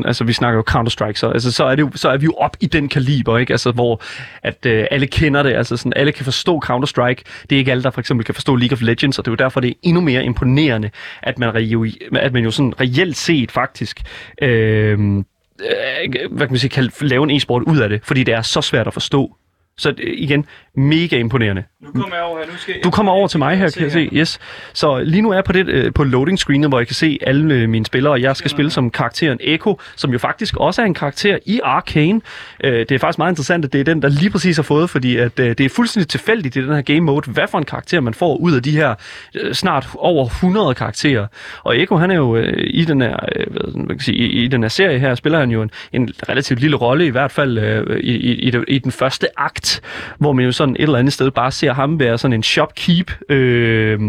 700.000, altså vi snakker jo Counter-Strike, så, altså, så, er det jo, så er vi jo op i den kaliber, ikke? Altså hvor at øh, alle kender det, altså sådan, alle kan forstå Counter-Strike. Det er ikke alle, der for eksempel kan forstå League of Legends, og det er jo derfor, det er endnu mere imponerende, at man, jo, at man jo sådan reelt set faktisk øh, øh, hvad kan man sige, kan lave en e-sport ud af det, fordi det er så svært at forstå. Så øh, igen, mega imponerende. Nu kommer jeg over her, nu skal Du kommer over til mig her, kan jeg se. Yes. Så lige nu er jeg på, det, øh, på loading screenet, hvor jeg kan se alle øh, mine spillere, jeg skal spille som karakteren Echo, som jo faktisk også er en karakter i Arcane. Øh, det er faktisk meget interessant, at det er den, der lige præcis har fået, fordi at, det er fuldstændig tilfældigt i den her game mode, hvad for en karakter man får ud af de her snart over 100 karakterer. Og Echo, han er jo i den her, hvad man kan sige, i, i den her serie her, spiller han jo en, en relativt lille rolle, i hvert fald i, i, i, i den første akt, hvor man jo sådan et eller andet sted bare ser ham være sådan en shopkeep, øh,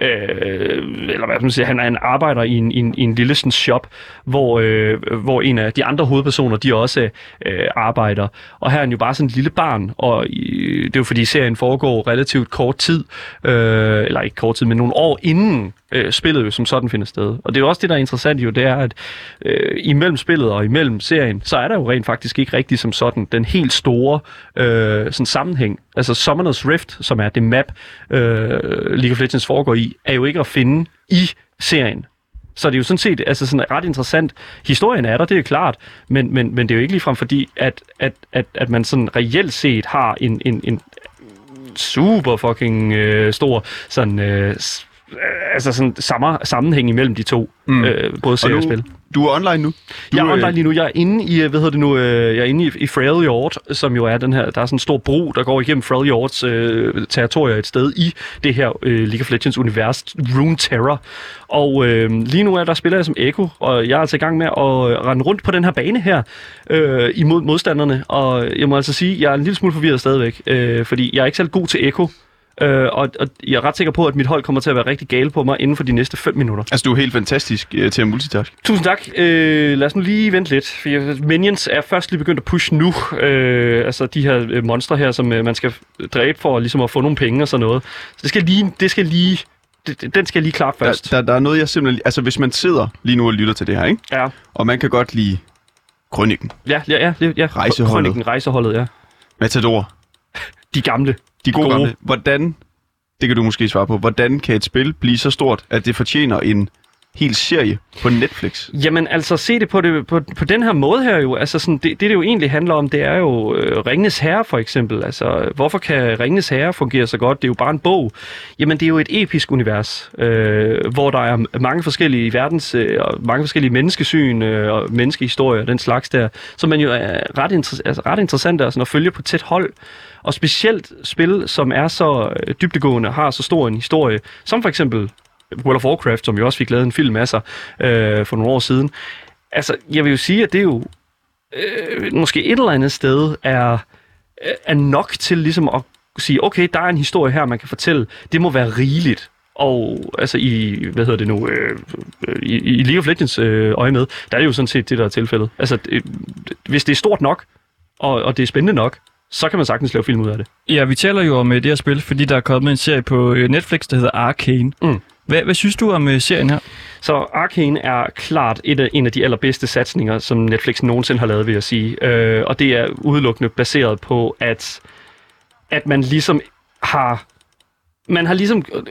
øh, eller hvad man siger, han er en arbejder i en, i en, i en lille sådan shop, hvor, øh, hvor en af de andre hovedpersoner, de også øh, arbejder. Og her er han jo bare sådan et lille barn, og øh, det er jo fordi serien foregår relativt kort tid, øh, eller ikke kort tid, men nogle år inden øh, spillet jo som sådan finder sted. Og det er jo også det, der er interessant jo, det er, at øh, imellem spillet og imellem serien, så er der jo rent faktisk ikke rigtig som sådan den helt store øh, sådan sammenhæng. Altså Summoner's Rift, som er det map, øh, League of Legends foregår i, er jo ikke at finde i serien. Så det er jo sådan set altså sådan ret interessant. Historien er der, det er klart, men, men, men det er jo ikke ligefrem fordi, at, at, at, at man sådan reelt set har en, en, en super fucking øh, stor sådan, øh, øh, altså sådan sammer, sammenhæng imellem de to, Mm. øh, både serie og, nu- spil. Du er online nu? Du, Jeg er øh, online lige nu. Jeg er inde i, øh, hvad hedder det nu, øh, jeg er inde i, i Freljord, som jo er den her, der er sådan en stor bro, der går igennem Freljords øh, territorier et sted i det her øh, League of Legends univers, Rune Terror. Og øh, lige nu er der spiller jeg som Echo, og jeg er altså i gang med at øh, rende rundt på den her bane her øh, imod modstanderne. Og jeg må altså sige, jeg er en lille smule forvirret stadigvæk, øh, fordi jeg er ikke særlig god til Echo. Øh, og, og jeg er ret sikker på, at mit hold kommer til at være rigtig gale på mig inden for de næste 5 minutter. Altså, du er helt fantastisk øh, til at multitask. Tusind tak. Øh, lad os nu lige vente lidt, for Minions er først lige begyndt at pushe nu. Øh, altså de her øh, monstre her, som øh, man skal dræbe for ligesom at få nogle penge og sådan noget. Så det skal lige, det skal lige, den skal jeg lige klare først. Der, der, der er noget, jeg simpelthen... Altså, hvis man sidder lige nu og lytter til det her, ikke? Ja. Og man kan godt lide krøniken, Ja, ja, ja, ja, ja. Rejseholdet. Krøniken, rejseholdet, ja. Matador, De gamle. De gode, Gode. Hvordan, det kan du måske svare på, hvordan kan et spil blive så stort, at det fortjener en hel serie på Netflix? Jamen altså, se det på, det, på, på den her måde her jo. Altså sådan, det, det, det jo egentlig handler om, det er jo øh, Ringnes Herre for eksempel. Altså, hvorfor kan Ringnes Herre fungere så godt? Det er jo bare en bog. Jamen, det er jo et episk univers, øh, hvor der er mange forskellige verdens, øh, og mange forskellige menneskesyn øh, og menneskehistorier og den slags der, som man jo er ret, inter- altså, ret interessant altså, at følge på tæt hold. Og specielt spil, som er så øh, dybtegående dybdegående og har så stor en historie, som for eksempel World of Warcraft, som jo også fik lavet en film af sig øh, for nogle år siden. Altså, jeg vil jo sige, at det er jo øh, måske et eller andet sted er, øh, er nok til ligesom at sige, okay, der er en historie her, man kan fortælle. Det må være rigeligt. Og altså i, hvad hedder det nu, øh, øh, i, i League of Legends øh, øje med, der er det jo sådan set det, der er tilfældet. Altså, øh, hvis det er stort nok, og, og det er spændende nok, så kan man sagtens lave film ud af det. Ja, vi taler jo om øh, det her spil, fordi der er kommet en serie på øh, Netflix, der hedder Arcane. Mm. Hvad, hvad synes du om øh, serien her? Så Arcane er klart et af, en af de allerbedste satsninger, som Netflix nogensinde har lavet, vil jeg sige. Øh, og det er udelukkende baseret på, at, at man ligesom har... Man har ligesom... Øh,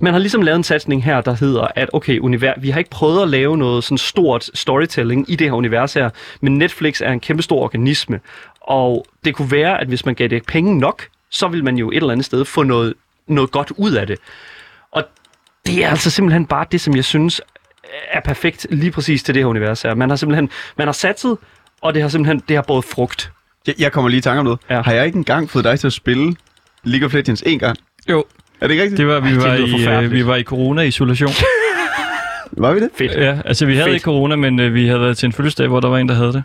man har ligesom lavet en satsning her, der hedder, at okay, univers, vi har ikke prøvet at lave noget sådan stort storytelling i det her univers her, men Netflix er en kæmpe stor organisme, og det kunne være, at hvis man gav det penge nok, så vil man jo et eller andet sted få noget, noget godt ud af det. Og det er altså simpelthen bare det, som jeg synes er perfekt lige præcis til det her univers her. Man har simpelthen man har satset, og det har simpelthen det har både frugt. Jeg, jeg kommer lige i tanke om noget. Ja. Har jeg ikke engang fået dig til at spille League of Legends en gang? Jo. Er det ikke rigtigt? Det var, vi, Ej, var, lyder i, øh, vi var i corona-isolation. var vi det? Fedt. Ja, altså vi havde Fedt. ikke corona, men øh, vi havde været til en fødselsdag, hvor der var en, der havde det.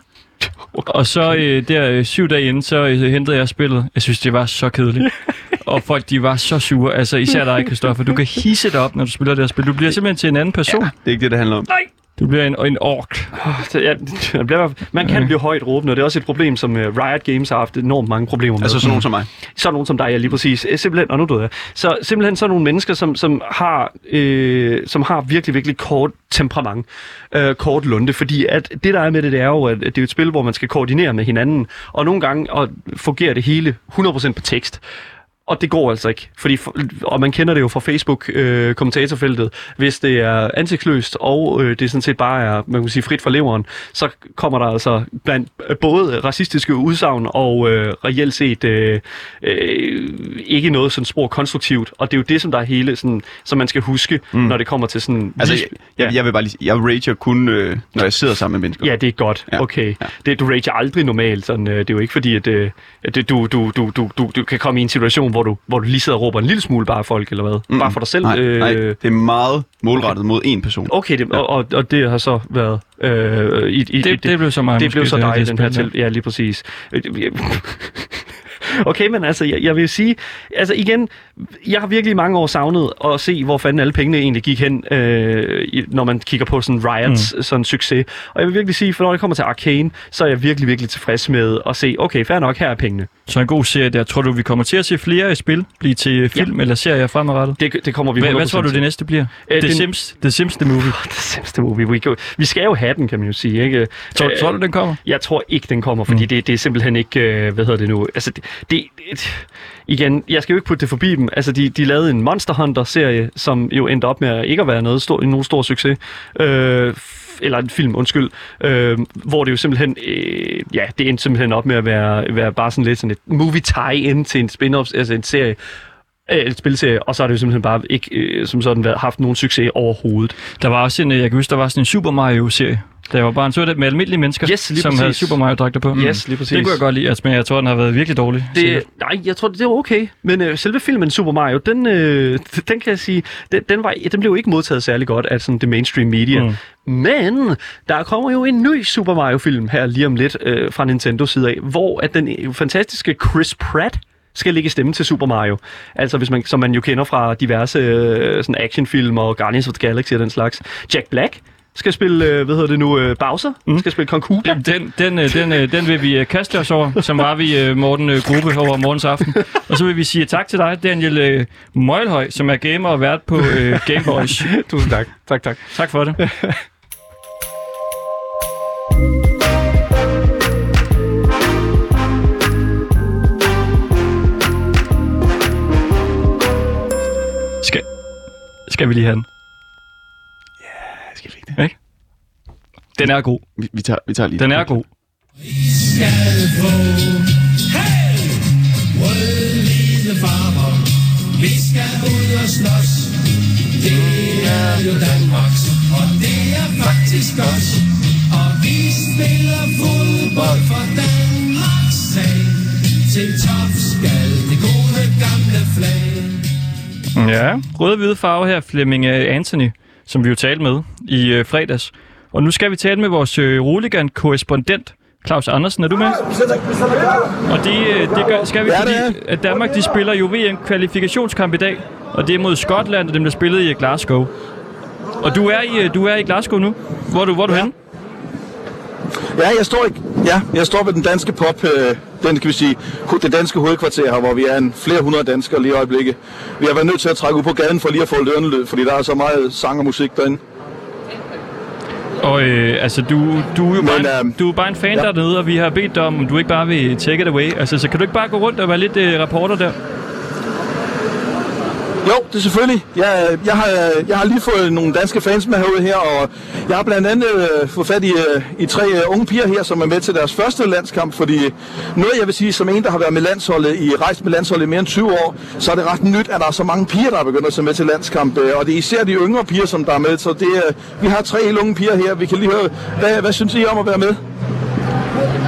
Og så øh, der øh, syv dage inden, så øh, hentede jeg spillet. Jeg synes, det var så kedeligt. og folk, de var så sure. Altså især dig, Kristoffer. Du kan hisse dig op, når du spiller det her spil. Du bliver simpelthen til en anden person. Ja, det er ikke det, det handler om. Nej! Du bliver en, en ork. Så, ja, det bliver, man kan blive højt råbende, og det er også et problem, som uh, Riot Games har haft enormt mange problemer med. Altså sådan nogen som mig. Sådan nogen som dig, ja, lige præcis. Eh, Simpelthen, og nu døde jeg. Så simpelthen så nogle mennesker, som, som, har, øh, som har virkelig, virkelig kort temperament, øh, kort lunde, fordi at det, der er med det, det er jo, at det er et spil, hvor man skal koordinere med hinanden, og nogle gange og fungerer det hele 100% på tekst. Og det går altså ikke, fordi, og man kender det jo fra Facebook-kommentatorfeltet, hvis det er ansigtsløst, og øh, det sådan set bare er, man kan sige, frit fra leveren, så kommer der altså blandt øh, både racistiske udsagn og øh, reelt set øh, øh, ikke noget sådan spor konstruktivt, og det er jo det, som der er hele, sådan, som man skal huske, mm. når det kommer til sådan... Altså, jeg, jeg, jeg vil bare lige jeg rager kun, øh, når jeg sidder sammen med mennesker. Ja, det er godt. Ja. Okay. Ja. Det, du rager aldrig normalt. Sådan, øh, det er jo ikke fordi, at, øh, det, du, du, du, du, du, du kan komme i en situation, hvor du, hvor du lige sidder og råber en lille smule bare folk, eller hvad? Mm. Bare for dig selv? Nej, øh, nej, det er meget målrettet okay. mod en person. Okay, det, ja. og, og, og det har så været... Øh, i, i, Det- det blev så mig Det blev så det- dig i det den her til. Ja, lige præcis. Okay, men altså, jeg, jeg vil sige, altså igen, jeg har virkelig i mange år savnet at se, hvor fanden alle pengene egentlig gik hen, øh, i- når man kigger på sådan Riots, mm. sådan succes. Og jeg vil virkelig sige, for når det kommer til Arcane, så er jeg virkelig, virkelig tilfreds med at se, okay, fair nok, her er pengene. Så en god serie der. Tror du, vi kommer til at se flere spil blive til film ja. eller serier fremadrettet? Det, det kommer vi hvad, 100% hvad tror du, det næste bliver? Øh, The, den- Sims, The Sims The Movie. The Sims The Movie. Vi, kan- vi skal jo have den, kan man jo sige. Ikke? Tror, Øh, tror du, den kommer? Jeg tror ikke, den kommer, fordi mm. det, det er simpelthen ikke, øh, hvad hedder det nu, altså det, det, det, igen, jeg skal jo ikke putte det forbi dem, altså de, de lavede en Monster Hunter-serie, som jo endte op med at ikke at være noget stor, nogen stor succes, øh, eller en film, undskyld, øh, hvor det jo simpelthen, øh, ja, det endte simpelthen op med at være, være bare sådan lidt sådan et movie tie-in til en spin-off, altså en serie, øh, et spilserie, og så har det jo simpelthen bare ikke øh, som sådan været, haft nogen succes overhovedet. Der var også en, øh, jeg kan huske, der var sådan en Super Mario-serie. Der var bare en så med almindelige mennesker, Yes, som præcis. havde Super Mario-dragter på. Yes, lige præcis. Det kunne jeg godt lide, altså, men jeg tror, den har været virkelig dårlig. Det, nej, jeg tror, det var okay. Men øh, selve filmen Super Mario, den, øh, den kan jeg sige, den, den, var, den blev jo ikke modtaget særlig godt af sådan, det mainstream media. Mm. Mm. Men der kommer jo en ny Super Mario-film her lige om lidt øh, fra Nintendo side af, hvor at den øh, fantastiske Chris Pratt skal lægge stemme til Super Mario. Altså, hvis man, som man jo kender fra diverse øh, sådan actionfilm og Guardians of the Galaxy og den slags. Jack Black skal spille, øh, hvad hedder det nu, øh, Bowser. Mm. Skal spille Kong Koopa. Den, den, øh, den, øh, den vil vi øh, kaste os over, som var vi øh, Morten øh, Gruppe over morgens aften. Og så vil vi sige tak til dig, Daniel øh, Møglhøj, som er gamer og vært på øh, Game Boys. Tusind tak. Tak, tak. Tak for det. Skal, skal vi lige have den? Ikke? Den er god. Vi, vi, tager, vi tager lige Den er god. skal på. Hey! Rød-hvide farver. Vi skal ud og slås. Det er jo Danmarks, og det er faktisk os. Og vi spiller fodbold for Danmarks sag. Til top skal det gode gamle flag. Ja, røde-hvide farve her, Flemming øh, Anthony, som vi jo talte med i øh, fredags. Og nu skal vi tale med vores øh, Roligan-korrespondent, Claus Andersen. Er du med? Og det, øh, det gør, skal vi, fordi at Danmark de spiller jo VM-kvalifikationskamp i dag. Og det er mod Skotland, og dem der spillede i Glasgow. Og du er i, øh, du er i Glasgow nu. Hvor er du, hvor er du ja. henne? Ja, jeg står, ikke, ja, jeg står ved den danske pop, øh, den kan vi sige, det danske hovedkvarter her, hvor vi er en flere hundrede danskere lige i øjeblikket. Vi har været nødt til at trække ud på gaden for lige at få lønlød, fordi der er så meget sang og musik derinde. Og øh, altså, du, du, er jo bare, en, du er bare en fan ja. dernede, og vi har bedt dig om, om du ikke bare vil take it away. Altså, så kan du ikke bare gå rundt og være lidt øh, reporter der? Jo, det er selvfølgelig. Jeg, jeg, har, jeg har lige fået nogle danske fans med herude her, og jeg har blandt andet øh, fået fat i, øh, i tre øh, unge piger her, som er med til deres første landskamp, fordi noget jeg vil sige, som en, der har været med landsholdet i rejst med landsholdet i mere end 20 år, så er det ret nyt, at der er så mange piger, der er begyndt at tage med til landskamp, øh, og det er især de yngre piger, som der er med, så det, øh, vi har tre helt unge piger her. Vi kan lige høre, hvad, hvad synes I om at være med?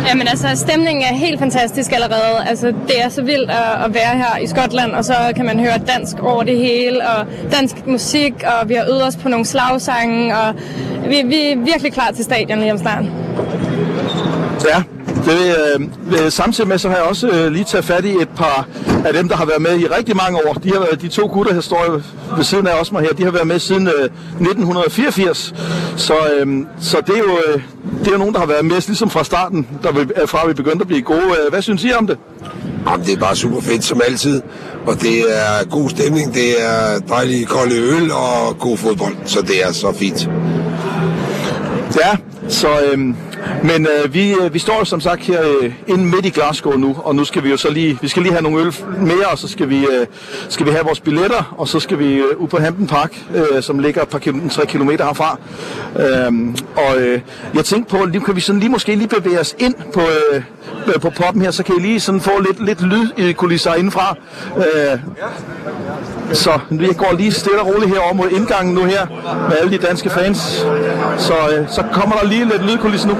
Jamen altså, stemningen er helt fantastisk allerede. Altså, det er så vildt at, at være her i Skotland, og så kan man høre dansk over det hele, og dansk musik, og vi har øvet os på nogle slagsange, og vi, vi er virkelig klar til stadion lige om snart. Ja, det, øh, samtidig med så har jeg også øh, lige taget fat i et par af dem, der har været med i rigtig mange år. De, har de to gutter, der står ved siden af os mig her, de har været med siden øh, 1984. Så, øh, så det, er jo, øh, det er jo nogen, der har været med ligesom fra starten, der vi, fra vi begyndte at blive gode. Øh, Hvad synes I om det? Jamen, det er bare super fedt som altid, og det er god stemning, det er dejlig kolde øl og god fodbold, så det er så fint. Ja, så, øhm, men øh, vi, øh, vi står jo som sagt her øh, inde midt i Glasgow nu, og nu skal vi jo så lige, vi skal lige have nogle øl mere, og så skal vi, øh, skal vi have vores billetter, og så skal vi øh, ud på Hampton Park, øh, som ligger et par km, 3 km herfra. Øhm, og øh, jeg tænkte på, lige kan vi sådan lige måske lige bevæge os ind på, øh, på poppen her, så kan I lige sådan få lidt, lidt lyd i kulisser indenfra. Øh, så jeg går lige stille og roligt herover mod indgangen nu her med alle de danske fans. Så, øh, så kommer der lige lidt lydkulisse nu.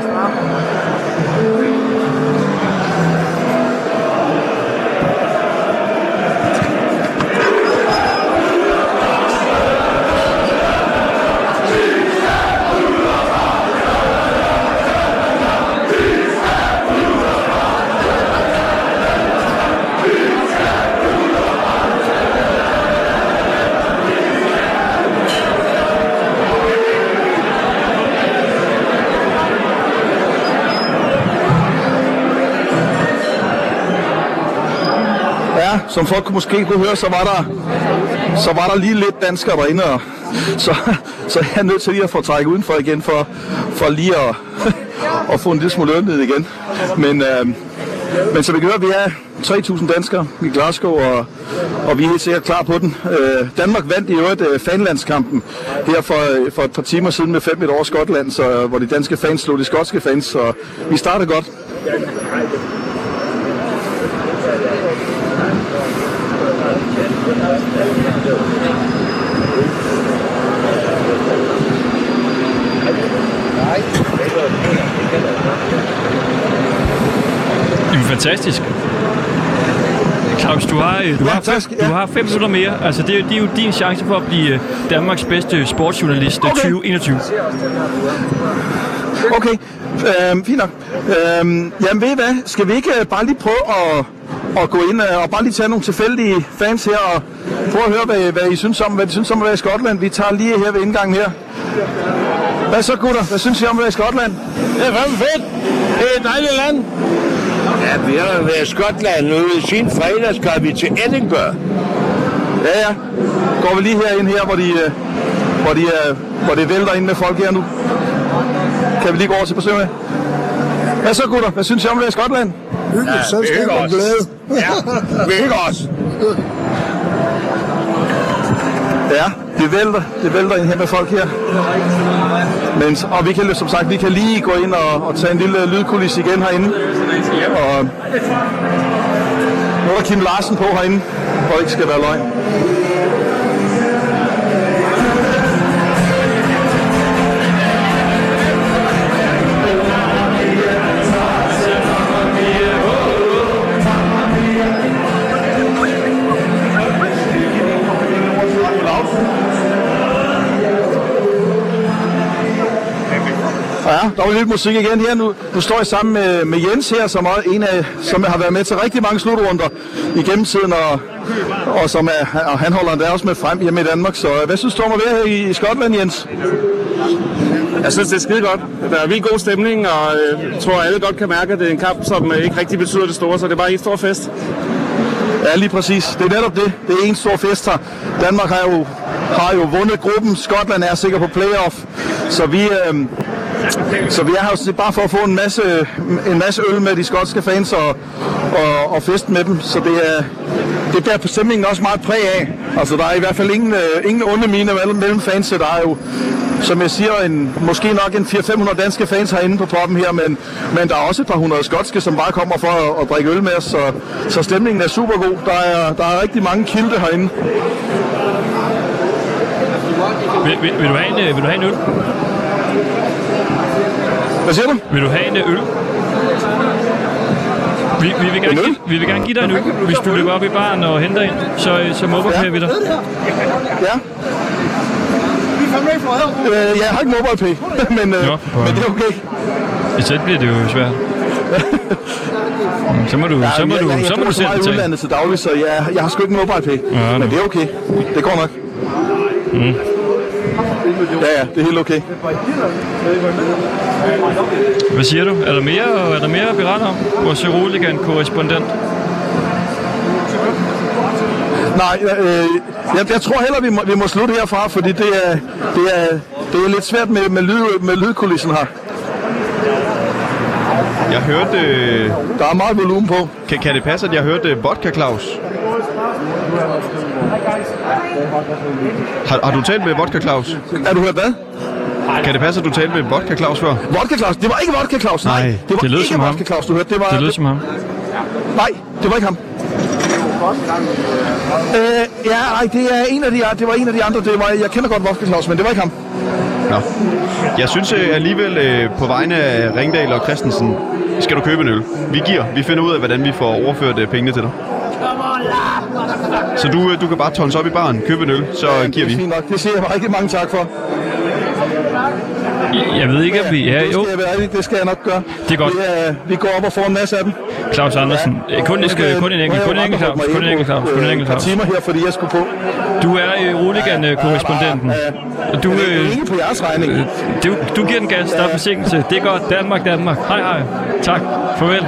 Som folk måske kunne høre, så var der, så var der lige lidt danskere derinde, og så, så jeg er nødt til lige at få trækket udenfor igen, for, for lige at, at få en lille smule ned igen. Men, øh, men så vi kan høre, vi er 3.000 danskere i Glasgow, og, og vi er helt sikkert klar på den. Øh, Danmark vandt i øvrigt øh, fanlandskampen her for, øh, for et par timer siden med 5-1 over Skotland, så, øh, hvor de danske fans slog de skotske fans, så vi starter godt. Det er jo fantastisk. Claus, du har, øh, du, Ja, har, fem, tak, ja. du har fem minutter mere. Altså, det, er- det er jo din chance for at blive øh, Danmarks bedste sportsjournalist øh, Okay. 2021. Okay, øhm, fint nok. Øhm, jamen ved I hvad, skal vi ikke bare lige prøve at, at gå ind øh, og bare lige tage nogle tilfældige fans her og prøve at høre, hvad, hvad I synes om, hvad de synes om at være i Skotland. Vi tager lige her ved indgangen her. Hvad så gutter? Hvad synes I om at være i Skotland? Det er fandme fedt. Det er et dejligt land. Ja, vi har været i Skotland nu. Siden fredag skal vi til Edinburgh. Ja, ja. Går vi lige herind her, hvor, de, øh, hvor, de, øh, hvor det vælter ind med folk her nu. Kan vi lige gå over til besøgende? Hvad så gutter? Hvad synes I om at være i Skotland? Hyggeligt Ja, selskab hygge og glæde. Ja, vi hygger os. Ja, det vælter, det vælter ind her med folk her. Men, og vi kan som sagt, vi kan lige gå ind og, og tage en lille lydkulis igen herinde. Og nu er der Kim Larsen på herinde, hvor ikke skal være løgn. Der var lidt musik igen her. Nu, nu står jeg sammen med, med Jens her, som, er en af, som har været med til rigtig mange slutrunder igennem tiden, og, og, som er, og han holder endda også med frem hjemme i Danmark. Så hvad synes du om at være her i, i Skotland, Jens? Jeg synes, det er skide godt. Der er virkelig god stemning, og øh, jeg tror, alle godt kan mærke, at det er en kamp, som øh, ikke rigtig betyder det store, så det er bare en stor fest. Ja, lige præcis. Det er netop det. Det er en stor fest her. Danmark har jo, har jo vundet gruppen. Skotland er sikker på playoff. Så vi, øh, så vi er her bare for at få en masse, en masse øl med de skotske fans og, og, og fest med dem. Så det, er, det bærer stemningen også meget præg af. Altså, der er i hvert fald ingen, øh, ingen onde miner mellem, fans. Der er jo, som jeg siger, en, måske nok en 400-500 danske fans herinde på poppen her, men, men der er også et par hundrede skotske, som bare kommer for at, at drikke øl med os, så, så stemningen er super god. Der er, der er rigtig mange kilde herinde. Vil, vil, vil, du have en, øh, vil du have en øl? Hvad siger du? Vil du have en øh, øl? Vi, vi, vil gerne give, vi vil gerne give dig en øl. Hvis du løber op i baren og henter en, så, øh, så mobber vi dig. Ja. Øh, jeg har ikke mobile pay, men, øh, Nå, men det er okay. Så bliver det jo svært. Så må du, Ja, så må jeg, du, jeg, jeg, så må du selv meget i betale. udlandet til daglig, så jeg, jeg har sgu ikke mobile pay. Ja, men det er okay. Det går nok. Mm. Ja, ja, det er helt okay. Hvad siger du? Er der mere, er der mere at berette om? Vores Roligan-korrespondent. Nej, øh, jeg, jeg tror heller, vi må, vi må slutte herfra, fordi det er, det er, det er lidt svært med, med, lyd, med lydkulissen her. Jeg hørte... Øh... Der er meget volumen på. Kan, kan det passe, at jeg hørte Vodka Claus? Har, har du talt med Vodka Claus? Er du hørt hvad? Kan det passe, at du talte med Vodka Claus før? Vodka Claus? Det var ikke Vodka Claus, nej. Nej. Det var Det lød ikke som. Vodka Claus, du hørte. Det var, Det lød som ham. Nej, det var ikke ham. Øh, ja, nej, det er en af de, det var en af de andre. Det var, jeg kender godt Vodka Claus, men det var ikke ham. Nå. Jeg synes øh, alligevel øh, på vegne af Ringdal og Christensen, skal du købe en øl. Vi giver. Vi finder ud af, hvordan vi får overført øh, pengene til dig. Så du, øh, du kan bare tonse op i baren, købe en øl, så giver Det er vi. fint nok. Det siger jeg rigtig mange tak for. Jeg ved ikke, om vi... Ja, det jo. skal jeg det skal jeg nok gøre. Det er godt. Vi, er, vi går op og får en masse af dem. Claus Andersen. Øh, Kun, Nu skal, kan- kun en enkelt, kun en jeg enkelt Claus. Kun en enkelt Claus. Kun en øh, enkelt et par Claus. timer her, fordi jeg skulle på. Du er øh, Roligan-korrespondenten. Og du, det er øh, ikke på jeres regning. øh, du, du giver den gas, der er forsinkelse. Det er godt. Danmark, Danmark. Hej, hej. Tak. Farvel.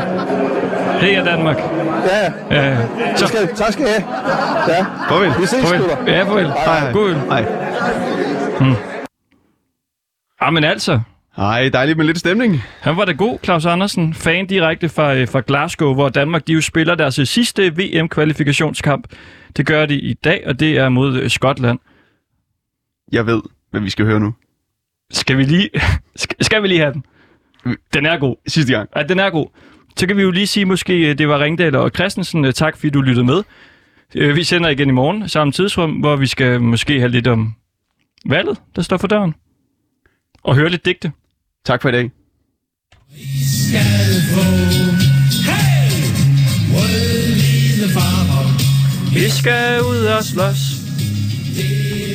Hej, Danmark. Ja, ja. Ja. Så skal, tak skal I have. Ja. Farvel. Vi ses, Farvel. Ja, farvel. Hej, hej. God øl. Hej. Hmm. Jamen altså. Hej, dejligt med lidt stemning. Han var da god, Claus Andersen. Fan direkte fra, øh, fra Glasgow, hvor Danmark de jo spiller deres øh, sidste VM-kvalifikationskamp. Det gør de i dag, og det er mod øh, Skotland. Jeg ved, hvad vi skal høre nu. Skal vi lige, skal, skal vi lige have den? Den er god. Sidste gang. Ja, den er god. Så kan vi jo lige sige, måske øh, det var Ringdal og Christensen. Øh, Tak fordi du lyttede med. Øh, Vi sender igen i morgen, samme tidsrum, hvor vi skal måske have lidt om valget, der står for døren. Og høre lidt digte. Tak for i dag. skal. Hey! Rødhvide farver. Vi skal ud og slås. Det.